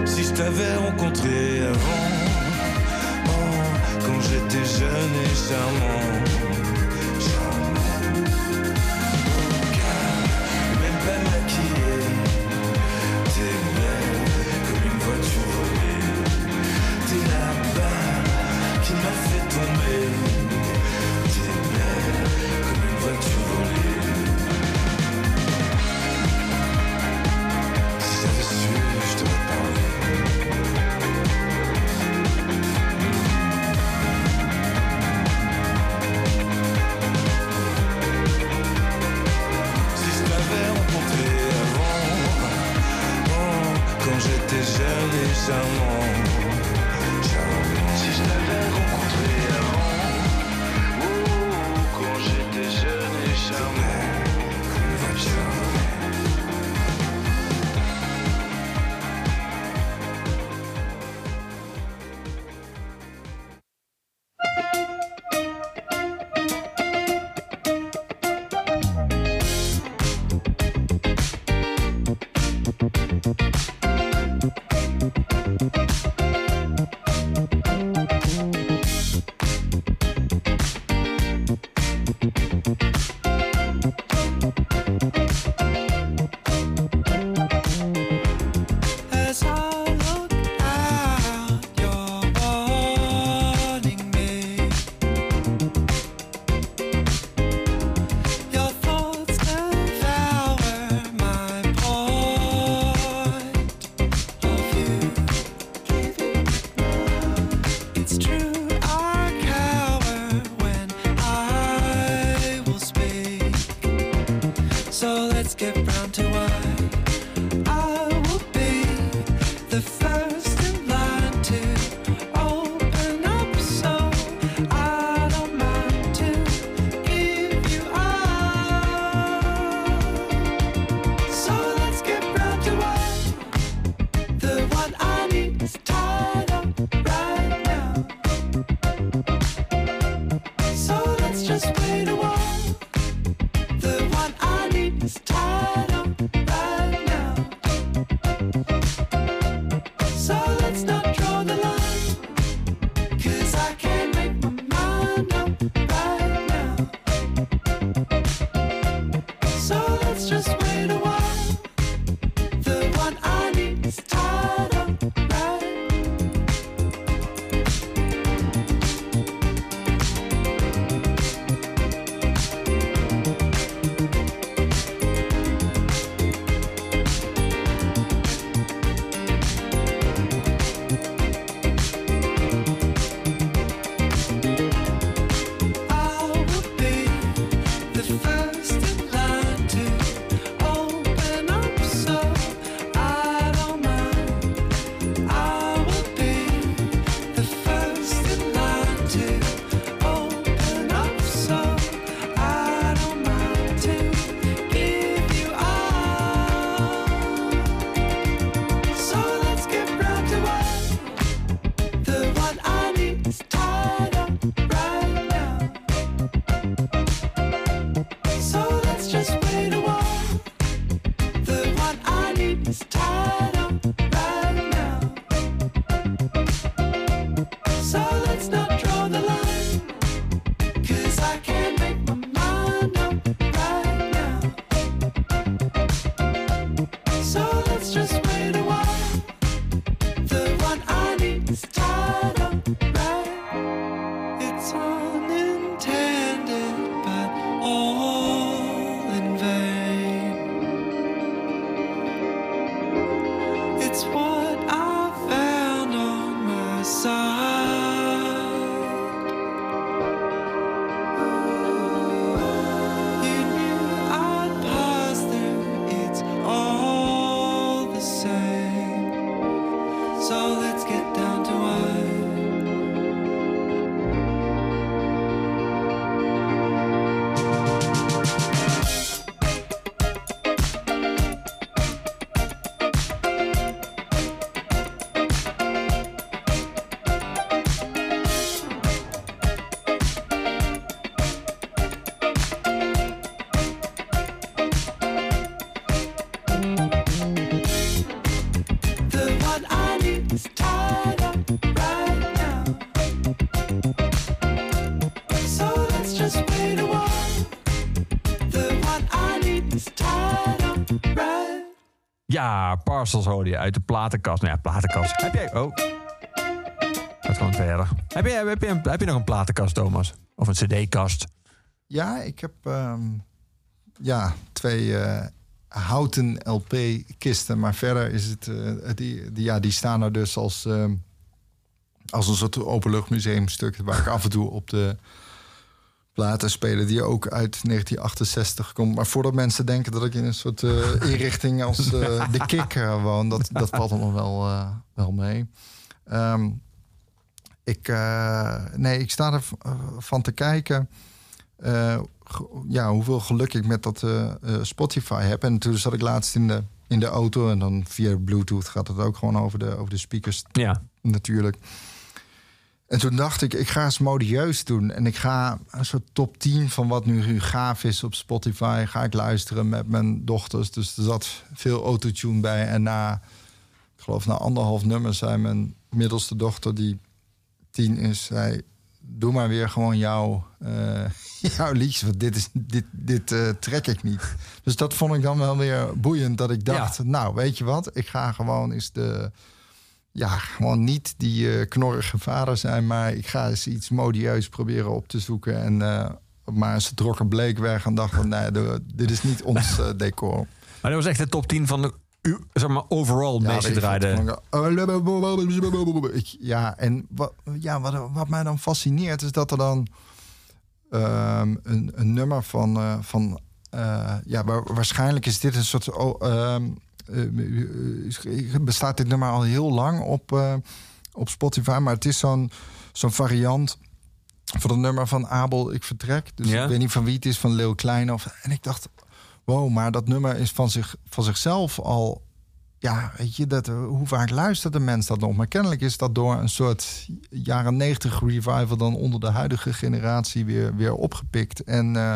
Si je t'avais rencontré avant, oh, quand j'étais jeune et charmant, Ja, Parcels hoorde je uit de platenkast. Nou ja, platenkast. Heb jij... Oh. Gaat gewoon verder. Heb je, heb, je, heb je nog een platenkast, Thomas? Of een cd-kast? Ja, ik heb ehm, ja, twee eh, houten LP-kisten. Maar verder is het... eh, die, die, ja, die staan er dus als, ehm, als een soort openluchtmuseumstuk... waar ik af en toe op de platen spelen... die ook uit 1968 komt. Maar voordat mensen denken dat ik in een soort eh, inrichting als eh, [LAUGHS] de Kik eh, woon... dat, dat valt allemaal wel, eh, wel mee. Ehm, ik, nee, ik sta er v- eh, van te kijken ja, hoeveel geluk ik met dat Spotify heb. En toen zat ik laatst in de, in de auto en dan via Bluetooth gaat het ook gewoon over de, over de speakers Ja. natuurlijk. En toen dacht ik, ik ga eens modieus doen. En ik ga een soort top 10 van wat nu gaaf is op Spotify... ga ik luisteren met mijn dochters. Dus er zat veel autotune bij. En na, ik geloof na anderhalf nummer... zei mijn middelste dochter, die tien is... zei, doe maar weer gewoon jouw, eh, [LAUGHS] jouw liedjes. Want dit, is, dit, dit eh, trek ik niet. Dus dat vond ik dan wel weer boeiend. Dat ik dacht, Ja. nou, weet je wat? Ik ga gewoon eens de ja, gewoon niet die eh, knorrige vader zijn, maar ik ga eens iets modieus proberen op te zoeken. En eh, maar ze trok een bleek weg en dacht van nee, dit is niet ons [LAUGHS] eh, decor. Maar dat was echt de top 10 van de u- zeg maar, overall Ja, Ja, en wat, ja, wat, wat mij dan fascineert is dat er dan ehm, een, een nummer van, eh, van ja, wa- waarschijnlijk is dit een soort. oh, ehm, eh, eh, bestaat dit nummer al heel lang op, eh, op Spotify, maar het is zo'n zo'n variant van het nummer van Abel Ik Vertrek. Dus Ja. ik weet niet van wie het is, van Leeuw Kleine. Of, en ik dacht, wow, maar dat nummer is van, zich, van zichzelf al ja, weet je, dat, eh, hoe vaak luistert de mens dat nog? Maar kennelijk is dat door een soort jaren negentig revival... dan onder de huidige generatie weer, weer opgepikt. En eh,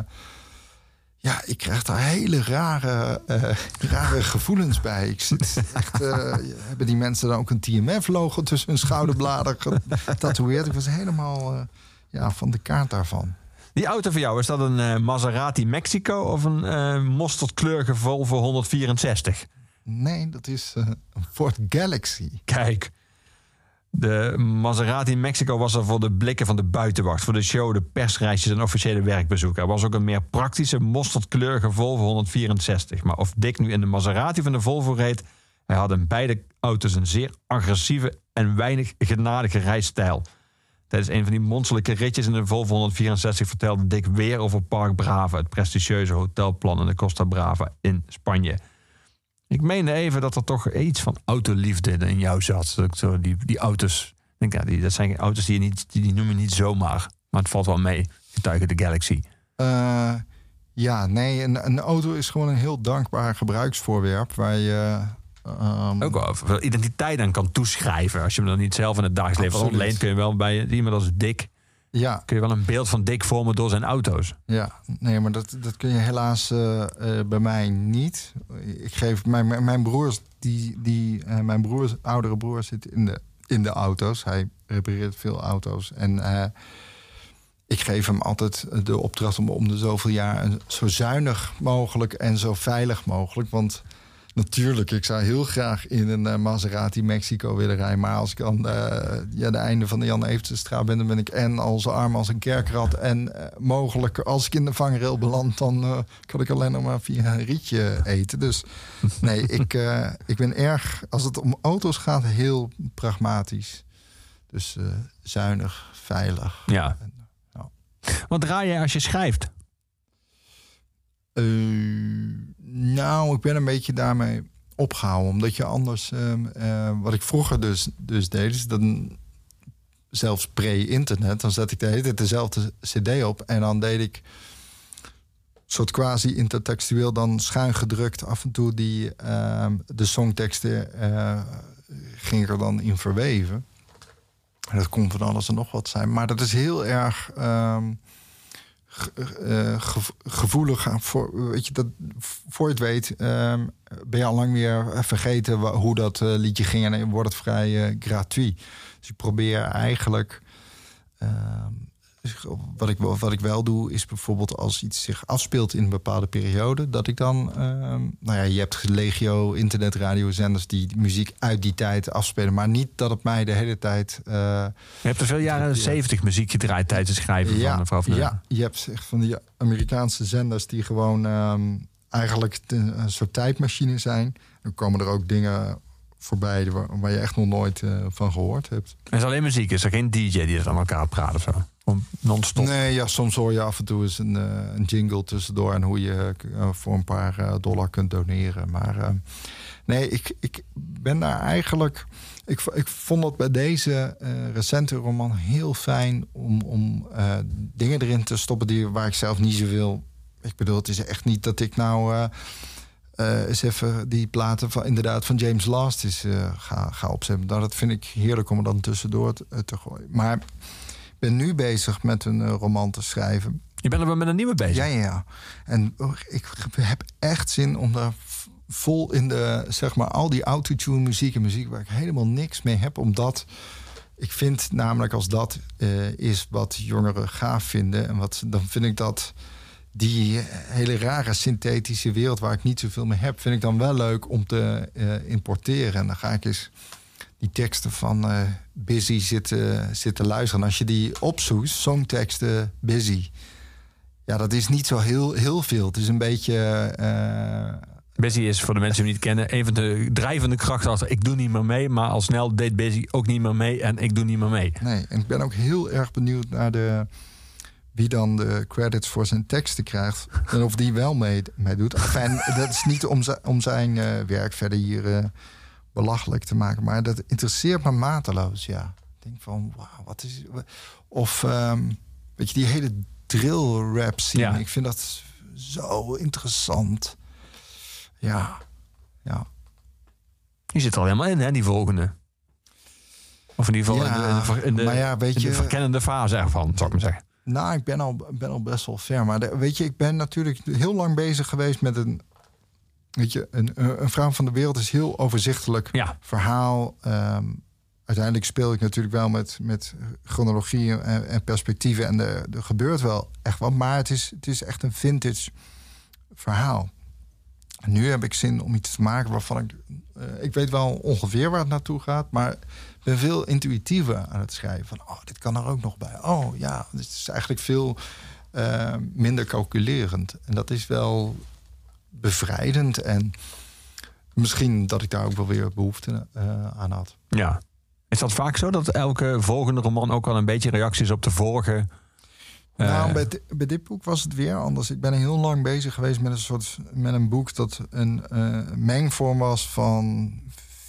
ja, ik krijg daar hele rare, eh, rare [LAUGHS] gevoelens bij. Ik zit echt, eh, hebben die mensen dan ook een TMF-logo tussen hun schouderbladen getatoeëerd? Ik was helemaal eh, ja, van de kaart daarvan. Die auto voor jou, is dat een Maserati Mexico of een mosterdkleurige Volvo 164? Nee, dat is een Ford Galaxy. Kijk, de Maserati Mexico was er voor de blikken van de buitenwacht, voor de show, de persreisjes en officiële werkbezoeken. Er was ook een meer praktische mosterdkleurige Volvo 164. Maar of Dick nu in de Maserati van de Volvo reed, hij had in beide auto's een zeer agressieve en weinig genadige rijstijl. Tijdens een van die monsterlijke ritjes in de Volvo 164 vertelde Dick weer over Park Brava, het prestigieuze hotelplan in de Costa Brava in Spanje. Ik meende even dat er toch iets van autoliefde in jou zat. Dat ik zo die, die auto's, denk, ja, die, dat zijn auto's die je niet, die, die noem je niet zomaar. Maar het valt wel mee, getuigen de Galaxy. Eh, ja, nee, een, een auto is gewoon een heel dankbaar gebruiksvoorwerp waar je. ehm, Ook wel identiteit aan kan toeschrijven. Als je hem dan niet zelf in het dagelijks leven ontleent, kun je wel bij iemand als Dick Ja, kun je wel een beeld van Dick vormen door zijn auto's. ja. Nee, maar dat, dat kun je helaas eh, eh, bij mij niet. Ik geef mijn, mijn- broers, die, die, eh, mijn broers, oudere broer zit in de, in de auto's. Hij repareert veel auto's. En ik geef hem altijd de opdracht om om de zoveel jaar zo zuinig mogelijk en zo veilig mogelijk. Want natuurlijk, ik zou heel graag in een eh, Maserati Mexico willen rijden. Maar als ik aan eh, ja, de einde van de Jan Eventenstraat ben, dan ben ik en als arm als een kerkrat. En eh, mogelijk, als ik in de vangrail beland, dan kan ik alleen nog maar via een rietje eten. Dus [LAUGHS] nee, ik, ik ben erg, als het om auto's gaat, heel pragmatisch. Dus zuinig, veilig. Ja. En. Wat draai jij als je schrijft? Eh, nou, ik ben een beetje daarmee opgehouden. Omdat je anders... ehm, eh, wat ik vroeger dus, dus deed, is dan... Zelfs pre-internet, dan zet ik de hele tijd dezelfde cd op. En dan deed ik soort quasi intertextueel dan schuin gedrukt af en toe die ehm, de songteksten eh, ging ik er dan in verweven. En dat kon van alles en nog wat zijn. Maar dat is heel erg ehm, eh, gevoelig. aan Voor, weet je, dat, voor je het weet ehm, ben je al lang weer vergeten hoe dat eh, liedje ging. En wordt het vrij eh, gratuit. Dus ik probeer eigenlijk... ehm, wat ik, wel- wat ik wel doe, is bijvoorbeeld als iets zich afspeelt in een bepaalde periode, dat ik dan, ehm, nou ja, je hebt legio internetradiozenders die muziek uit die tijd afspelen, maar niet dat het mij de hele tijd. eh, Je hebt er veel jaren Ja. 70 muziek gedraaid tijdens het schrijven van mevrouw van ja, je hebt echt van die Amerikaanse zenders die gewoon ehm, eigenlijk een soort tijdmachine zijn. Dan komen er ook dingen voorbij waar, waar je echt nog nooit eh, van gehoord hebt. Het is alleen muziek, is er geen DJ die het aan elkaar praat of zo? Non-stop. Nee, ja, soms hoor je af en toe eens een, eh, een jingle tussendoor en hoe je eh, voor een paar dollar kunt doneren. Maar nee, ik, ik ben daar eigenlijk. Ik, ik vond dat bij deze recente roman heel fijn om, om dingen erin te stoppen die, waar ik zelf niet zoveel. Ik bedoel, het is echt niet dat ik nou. Eens even die platen van inderdaad van James Last is eh, ga, ga opzetten. Nou, dat vind ik heerlijk om er dan tussendoor te, eh, te gooien. Maar ik ben nu bezig met een roman te schrijven. Je bent er wel met een nieuwe bezig. Ja, ja, ja. En oh, ik heb echt zin om daar vol in de, zeg maar, al die autotune muziek en muziek waar ik helemaal niks mee heb. Omdat ik vind namelijk als dat is wat jongeren gaaf vinden. En wat, dan vind ik dat die hele rare synthetische wereld waar ik niet zoveel mee heb, vind ik dan wel leuk om te eh, importeren. En dan ga ik eens die teksten van eh, Busy zitten, zitten luisteren. En als je die opzoekt, songteksten Busy. Ja, dat is niet zo heel, heel veel. Het is een beetje. eh, Busy is voor de mensen die hem niet kennen een van de drijvende krachten achter ik doe niet meer mee, maar al snel deed Busy ook niet meer mee en ik doe niet meer mee. nee, en ik ben ook heel erg benieuwd naar de. Wie dan de credits voor zijn teksten krijgt. En of die wel mee, mee doet. Enfin, dat is niet om, om zijn eh, werk verder hier eh, belachelijk te maken. Maar dat interesseert me mateloos, ja. Ik denk van, wauw, wat is... Of, ehm, weet je, die hele drill rap scene. Ja. Ik vind dat zo interessant. Ja, ja. Die zit er al helemaal in, hè, die volgende. Of in ieder geval Ja, in, de, in, de, ver- in de- maar ja, de je- verkennende fase ervan, zou ik maar zeggen. Nou, ik ben al, ben al best wel ver. Maar de- weet je, ik ben natuurlijk heel lang bezig geweest met een. Weet je, een, een vrouw van de wereld is heel overzichtelijk Ja. verhaal. Ehm, uiteindelijk speel ik natuurlijk wel met, met chronologie en, en perspectieven. En er, er gebeurt wel echt wat. Maar het is, het is echt een vintage verhaal. En nu heb ik zin om iets te maken waarvan ik. eh, ik weet wel ongeveer waar het naartoe gaat. Maar ben veel intuïtiever aan het schrijven. Van, oh, dit kan er ook nog bij. Oh ja, het is eigenlijk veel eh, minder calculerend. En dat is wel bevrijdend. En misschien dat ik daar ook wel weer behoefte eh, aan had. Ja. Is dat vaak zo dat elke volgende roman ook al een beetje reacties op de vorige... eh, Nou, bij, bij dit boek was het weer anders. Ik ben heel lang bezig geweest met een soort met een boek dat een mengvorm was van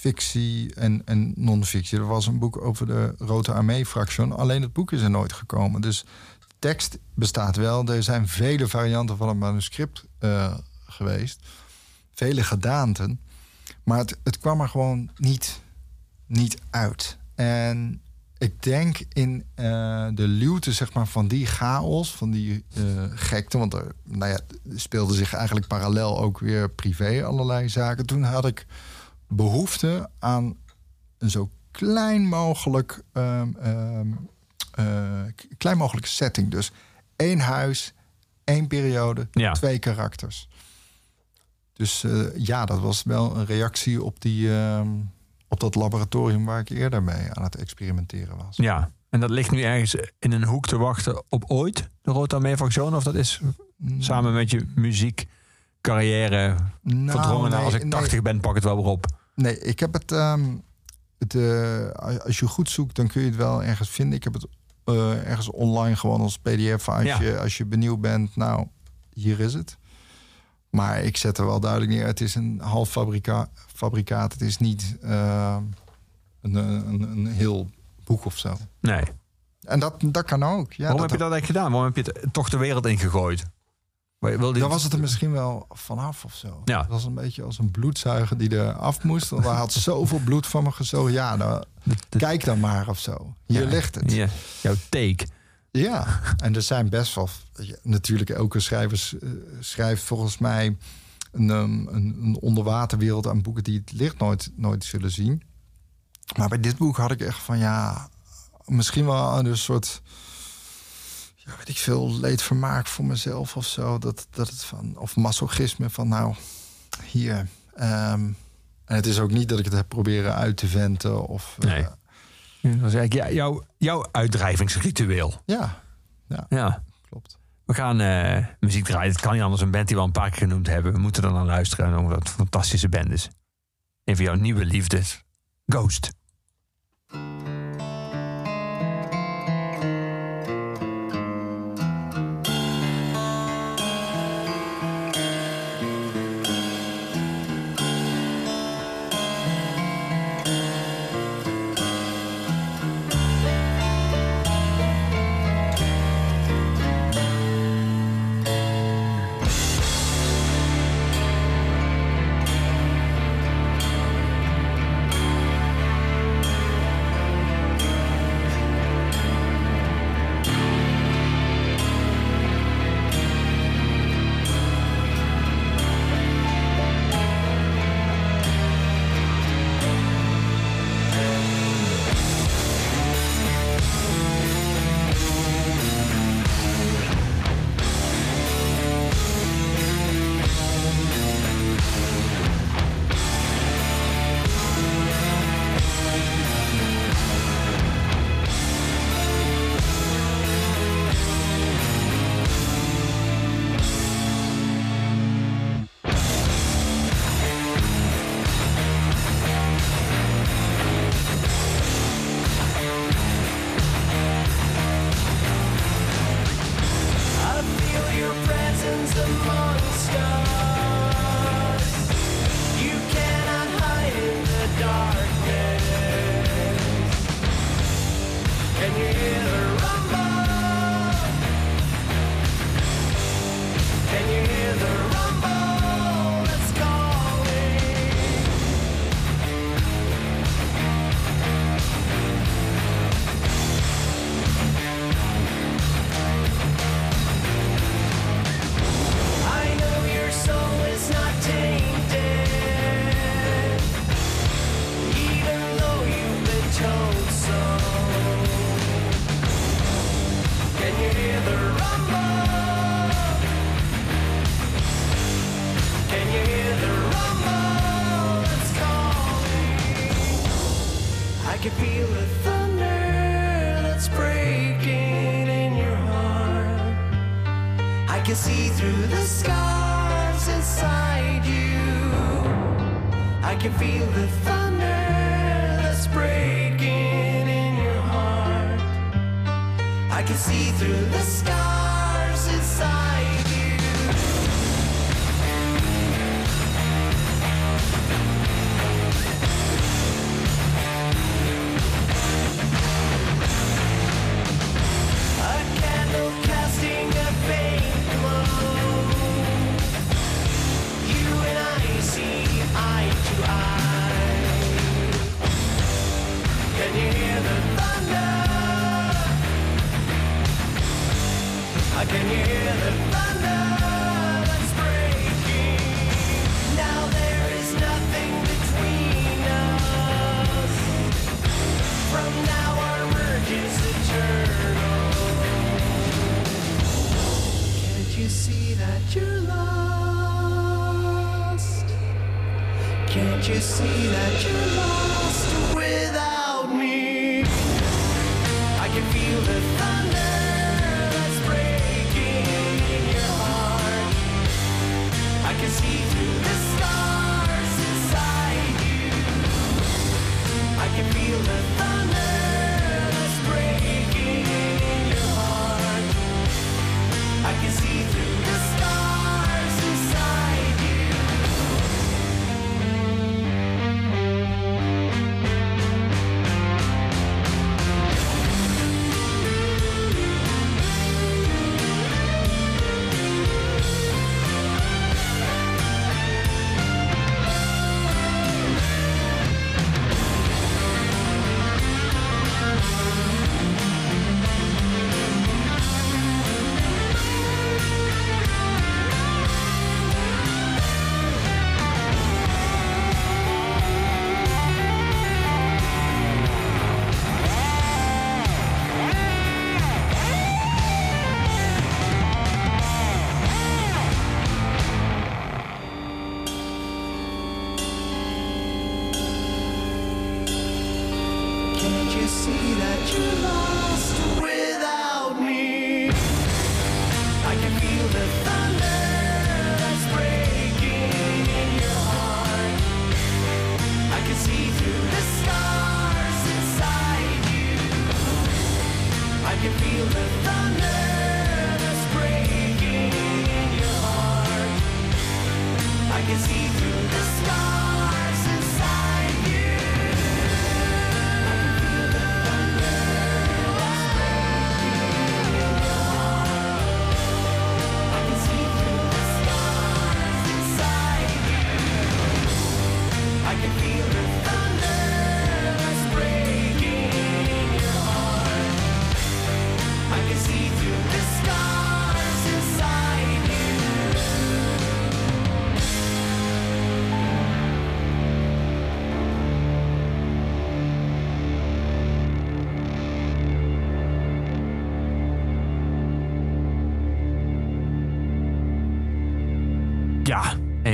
fictie en, en non-fictie. Er was een boek over de Rode Armee-fractie. Alleen het boek is er nooit gekomen. Dus tekst bestaat wel. Er zijn vele varianten van het manuscript eh, geweest. Vele gedaanten. Maar het, het kwam er gewoon niet, niet uit. En ik denk in eh, de luwte zeg maar, van die chaos, van die eh, gekte... want er nou ja, er speelde zich eigenlijk parallel ook weer privé allerlei zaken. Toen had ik behoefte aan een zo klein mogelijk, ehm, ehm, eh, klein mogelijke setting. Dus één huis, één periode, Ja. twee karakters. Dus eh, ja, dat was wel een reactie op, die, ehm, op dat laboratorium waar ik eerder mee aan het experimenteren was. Ja. En dat ligt nu ergens in een hoek te wachten op ooit, de Rota Meevaction? Of dat is samen met je muziek, carrière, Nou, verdrongen? nee, als ik nee. 80 ben, pak het wel weer op. Nee, ik heb het. ehm, het eh, als je goed zoekt, dan kun je het wel ergens vinden. Ik heb het eh, ergens online gewoon als PDF. Als, Ja. je, als je benieuwd bent, nou, hier is het. Maar ik zet er wel duidelijk neer. Het is een half fabrika fabrikaat. Het is niet ehm, een, een, een heel boek of zo. Nee. En dat, dat kan ook. Ja, Waarom dat, heb je dat eigenlijk gedaan? Waarom heb je het toch de wereld ingegooid? Dan was het er misschien wel vanaf of zo. Ja. Het was een beetje als een bloedzuiger die er af moest. Want hij had zoveel bloed van me gezogen. Ja, nou, kijk dan maar of zo. Hier Ja, ligt het. Ja, jouw take. Ja, en er zijn best wel... natuurlijk, elke schrijver eh, schrijft volgens mij... Een, um, een, een onderwaterwereld aan boeken die het licht nooit, nooit zullen zien. Maar bij dit boek had ik echt van ja... Misschien wel een soort... Ja, weet ik veel, leedvermaak voor mezelf of zo. Dat, dat het van, of masochisme van nou, hier... ehm, en het is ook niet dat ik het heb proberen uit te venten of... eh, Nee. Dat was eigenlijk ja, jouw, jouw uitdrijvingsritueel. ja, Ja. klopt. We gaan eh, muziek draaien. Het kan niet anders. Een band die we al een paar keer genoemd hebben. We moeten er naar luisteren. Omdat het een fantastische band is. Een van jouw nieuwe liefdes. Ghost. Can feel the thunder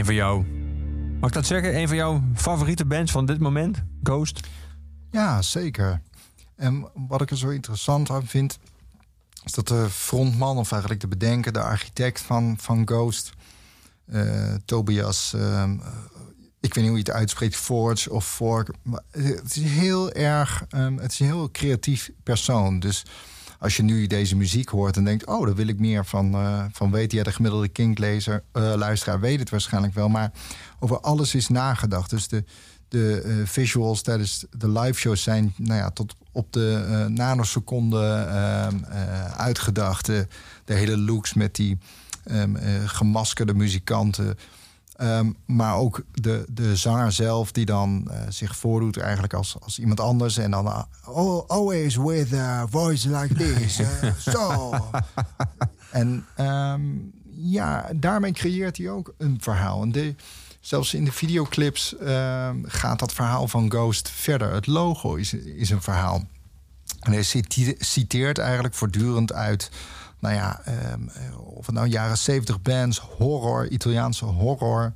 van jou. Mag ik dat zeggen? Een van jouw favoriete bands van dit moment? Ghost? Ja, zeker. En wat ik er zo interessant aan vind, is dat de frontman, of eigenlijk de bedenker, de architect van, van Ghost, eh, Tobias, ehm, eh, ik weet niet hoe je het uitspreekt, Forge of Fork, maar het is heel erg, ehm, het is een heel creatief persoon. Dus als je nu deze muziek hoort en denkt, oh, daar wil ik meer van, eh, van weten. Ja, de gemiddelde Kink-lezer, eh, luisteraar weet het waarschijnlijk wel, maar over alles is nagedacht. Dus de, de eh, visuals tijdens de live shows zijn nou ja, tot op de nanoseconde ehm, eh, uitgedacht. De, hele looks met die ehm, eh, gemaskerde muzikanten. Ehm, maar ook de, de zanger zelf, die dan eh, zich voordoet eigenlijk als, als iemand anders. En dan uh, oh, always with a voice like this. eh, [LAUGHS] so. en ehm, ja, daarmee creëert hij ook een verhaal. En de, zelfs in de videoclips ehm, gaat dat verhaal van Ghost verder. Het logo is, is een verhaal. En hij cite- citeert eigenlijk voortdurend uit, nou ja, eh, of het nou jaren 70 bands, horror, Italiaanse horror.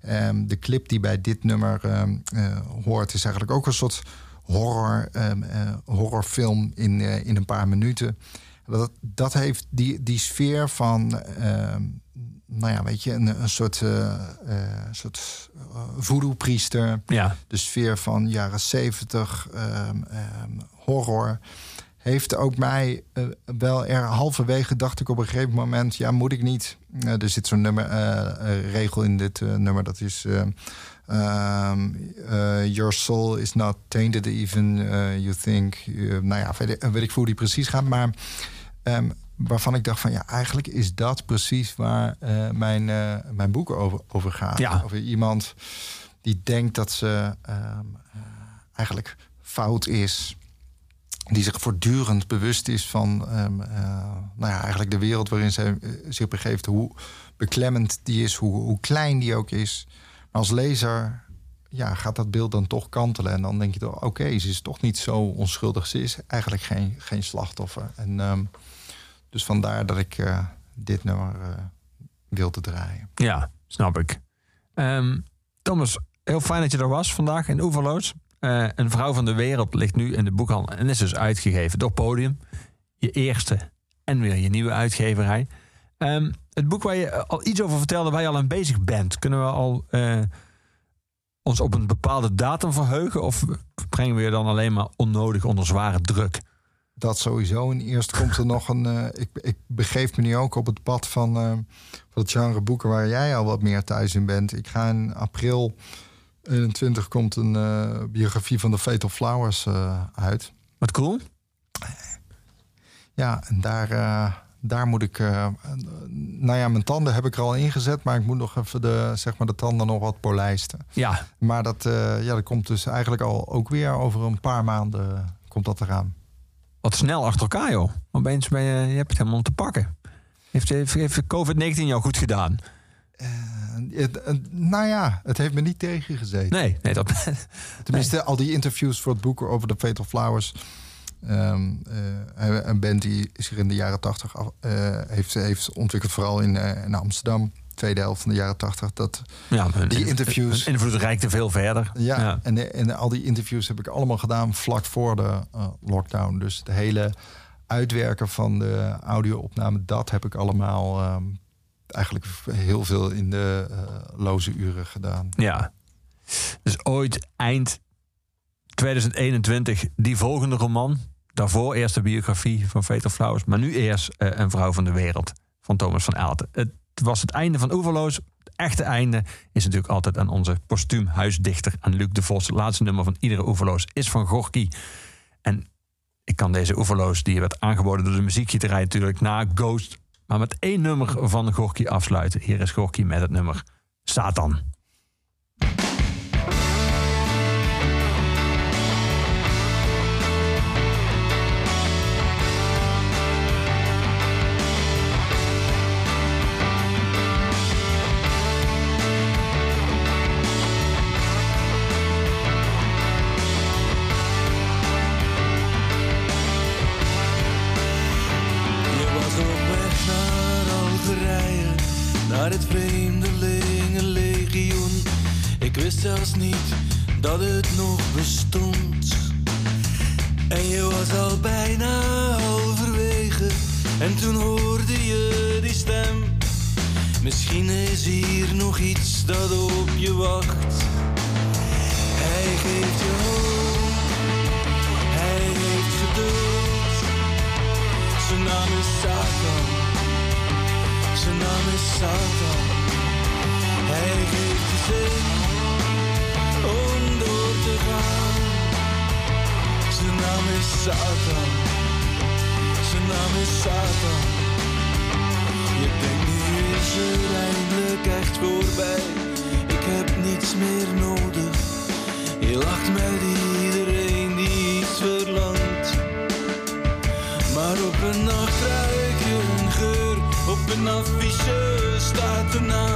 Ehm, de clip die bij dit nummer ehm, eh, hoort, is eigenlijk ook een soort horror, eh, horrorfilm in, in een paar minuten. Dat, dat heeft die, die sfeer van, nou ja, weet je, een, een soort, eh eh, soort voodoo-priester Ja. de sfeer van jaren zeventig, horror. Heeft ook mij eh, wel er halverwege dacht ik op een gegeven moment, ja, moet ik niet. Eh, er zit zo'n nummer, eh, regel in dit nummer, dat is. ehm, ehm, eh, your soul is not tainted even you think. nou ja, weet, ik- weet ik voor hoe die precies gaat. Maar ehm, waarvan ik dacht van ja, eigenlijk is dat precies waar mijn, mijn boek over, over gaat. Ja. Over iemand die denkt dat ze ehm, eh, eigenlijk fout is. Die zich voortdurend bewust is van ehm, eh, nou ja, eigenlijk de wereld waarin ze eh, zich begeeft. Hoe beklemmend die is, hoe, hoe klein die ook is. Maar als lezer ja, gaat dat beeld dan toch kantelen. En dan denk je toch, oké, ze is toch niet zo onschuldig. Ze is eigenlijk geen, geen slachtoffer. En ehm, dus vandaar dat ik eh, dit nummer eh wilde draaien. Ja, snap ik. Ehm, Thomas, Heel fijn dat je er was vandaag in Oeverloos. Eh, een vrouw van de wereld ligt nu in de boekhandel en is dus uitgegeven door Podium. Je eerste en weer je nieuwe uitgeverij. Ehm, het boek waar je al iets over vertelde, waar je al aan bezig bent, kunnen we al eh, ons op een bepaalde datum verheugen? Of brengen we je dan alleen maar onnodig onder zware druk? Dat sowieso. En eerst komt er [LAUGHS] nog een. eh, ik, ik begeef me nu ook op het pad van, eh, van het genre boeken waar jij al wat meer thuis in bent. Ik ga in april 21 komt een eh, biografie van de Fatal Flowers eh, uit. Wat cool. Ja, en daar, eh, daar moet ik. nou ja, mijn tanden heb ik er al ingezet, maar ik moet nog even de, zeg maar, de tanden nog wat polijsten. Ja, Maar dat, ja, dat komt dus eigenlijk al ook weer over een paar maanden komt dat eraan. wat snel achter elkaar, joh. Opeens ben je, je hebt het helemaal te pakken. Heeft, heeft, heeft COVID-19 jou goed gedaan? Het- nou ja, het heeft me niet tegengezeten. Nee, nee dat, [LAUGHS] Tenminste, al die interviews voor het boek over de Fatal Flowers. Eh, een band die zich in de jaren tachtig heeft, heeft ontwikkeld, vooral in, eh, in Amsterdam. Tweede helft van de jaren tachtig. Dat, ja, Die interviews. invloed reikte veel verder. ja, En, en al die interviews heb ik allemaal gedaan vlak voor de lockdown. Dus de hele uitwerken van de audio-opname, dat heb ik allemaal ehm, eigenlijk heel veel in de eh, loze uren gedaan. Ja. Dus ooit eind 2021 die volgende roman. Daarvoor eerst de biografie van Fatal Flowers. Maar nu eerst eh, Een vrouw van de wereld van Thomas van Aalten. Het was het einde van Oeverloos. Het echte einde is natuurlijk altijd aan onze postuum huisdichter. Aan Luc de Vos. Het laatste nummer van iedere Oeverloos is van Gorky. En ik kan deze Oeverloos, die werd aangeboden door de muziekgieterij natuurlijk, na Ghost. Maar met één nummer van Gorky afsluiten. Hier is Gorky met het nummer Satan. Wist niet dat het nog bestond. En je was al bijna halverwege, en toen hoorde je die stem. Misschien is hier nog iets dat op je wacht. Hij geeft je hoop, hij heeft geduld. Zijn naam is Satan. Zijn naam is Satan. Hij geeft je zin door te gaan. Zijn naam is Satan. Zijn naam is Satan. Je denkt nu is er eindelijk echt voorbij. Ik heb niets meer nodig. Je lacht met iedereen die iets verlangt. Maar op een nacht ruik je een geur, op een affiche staat de naam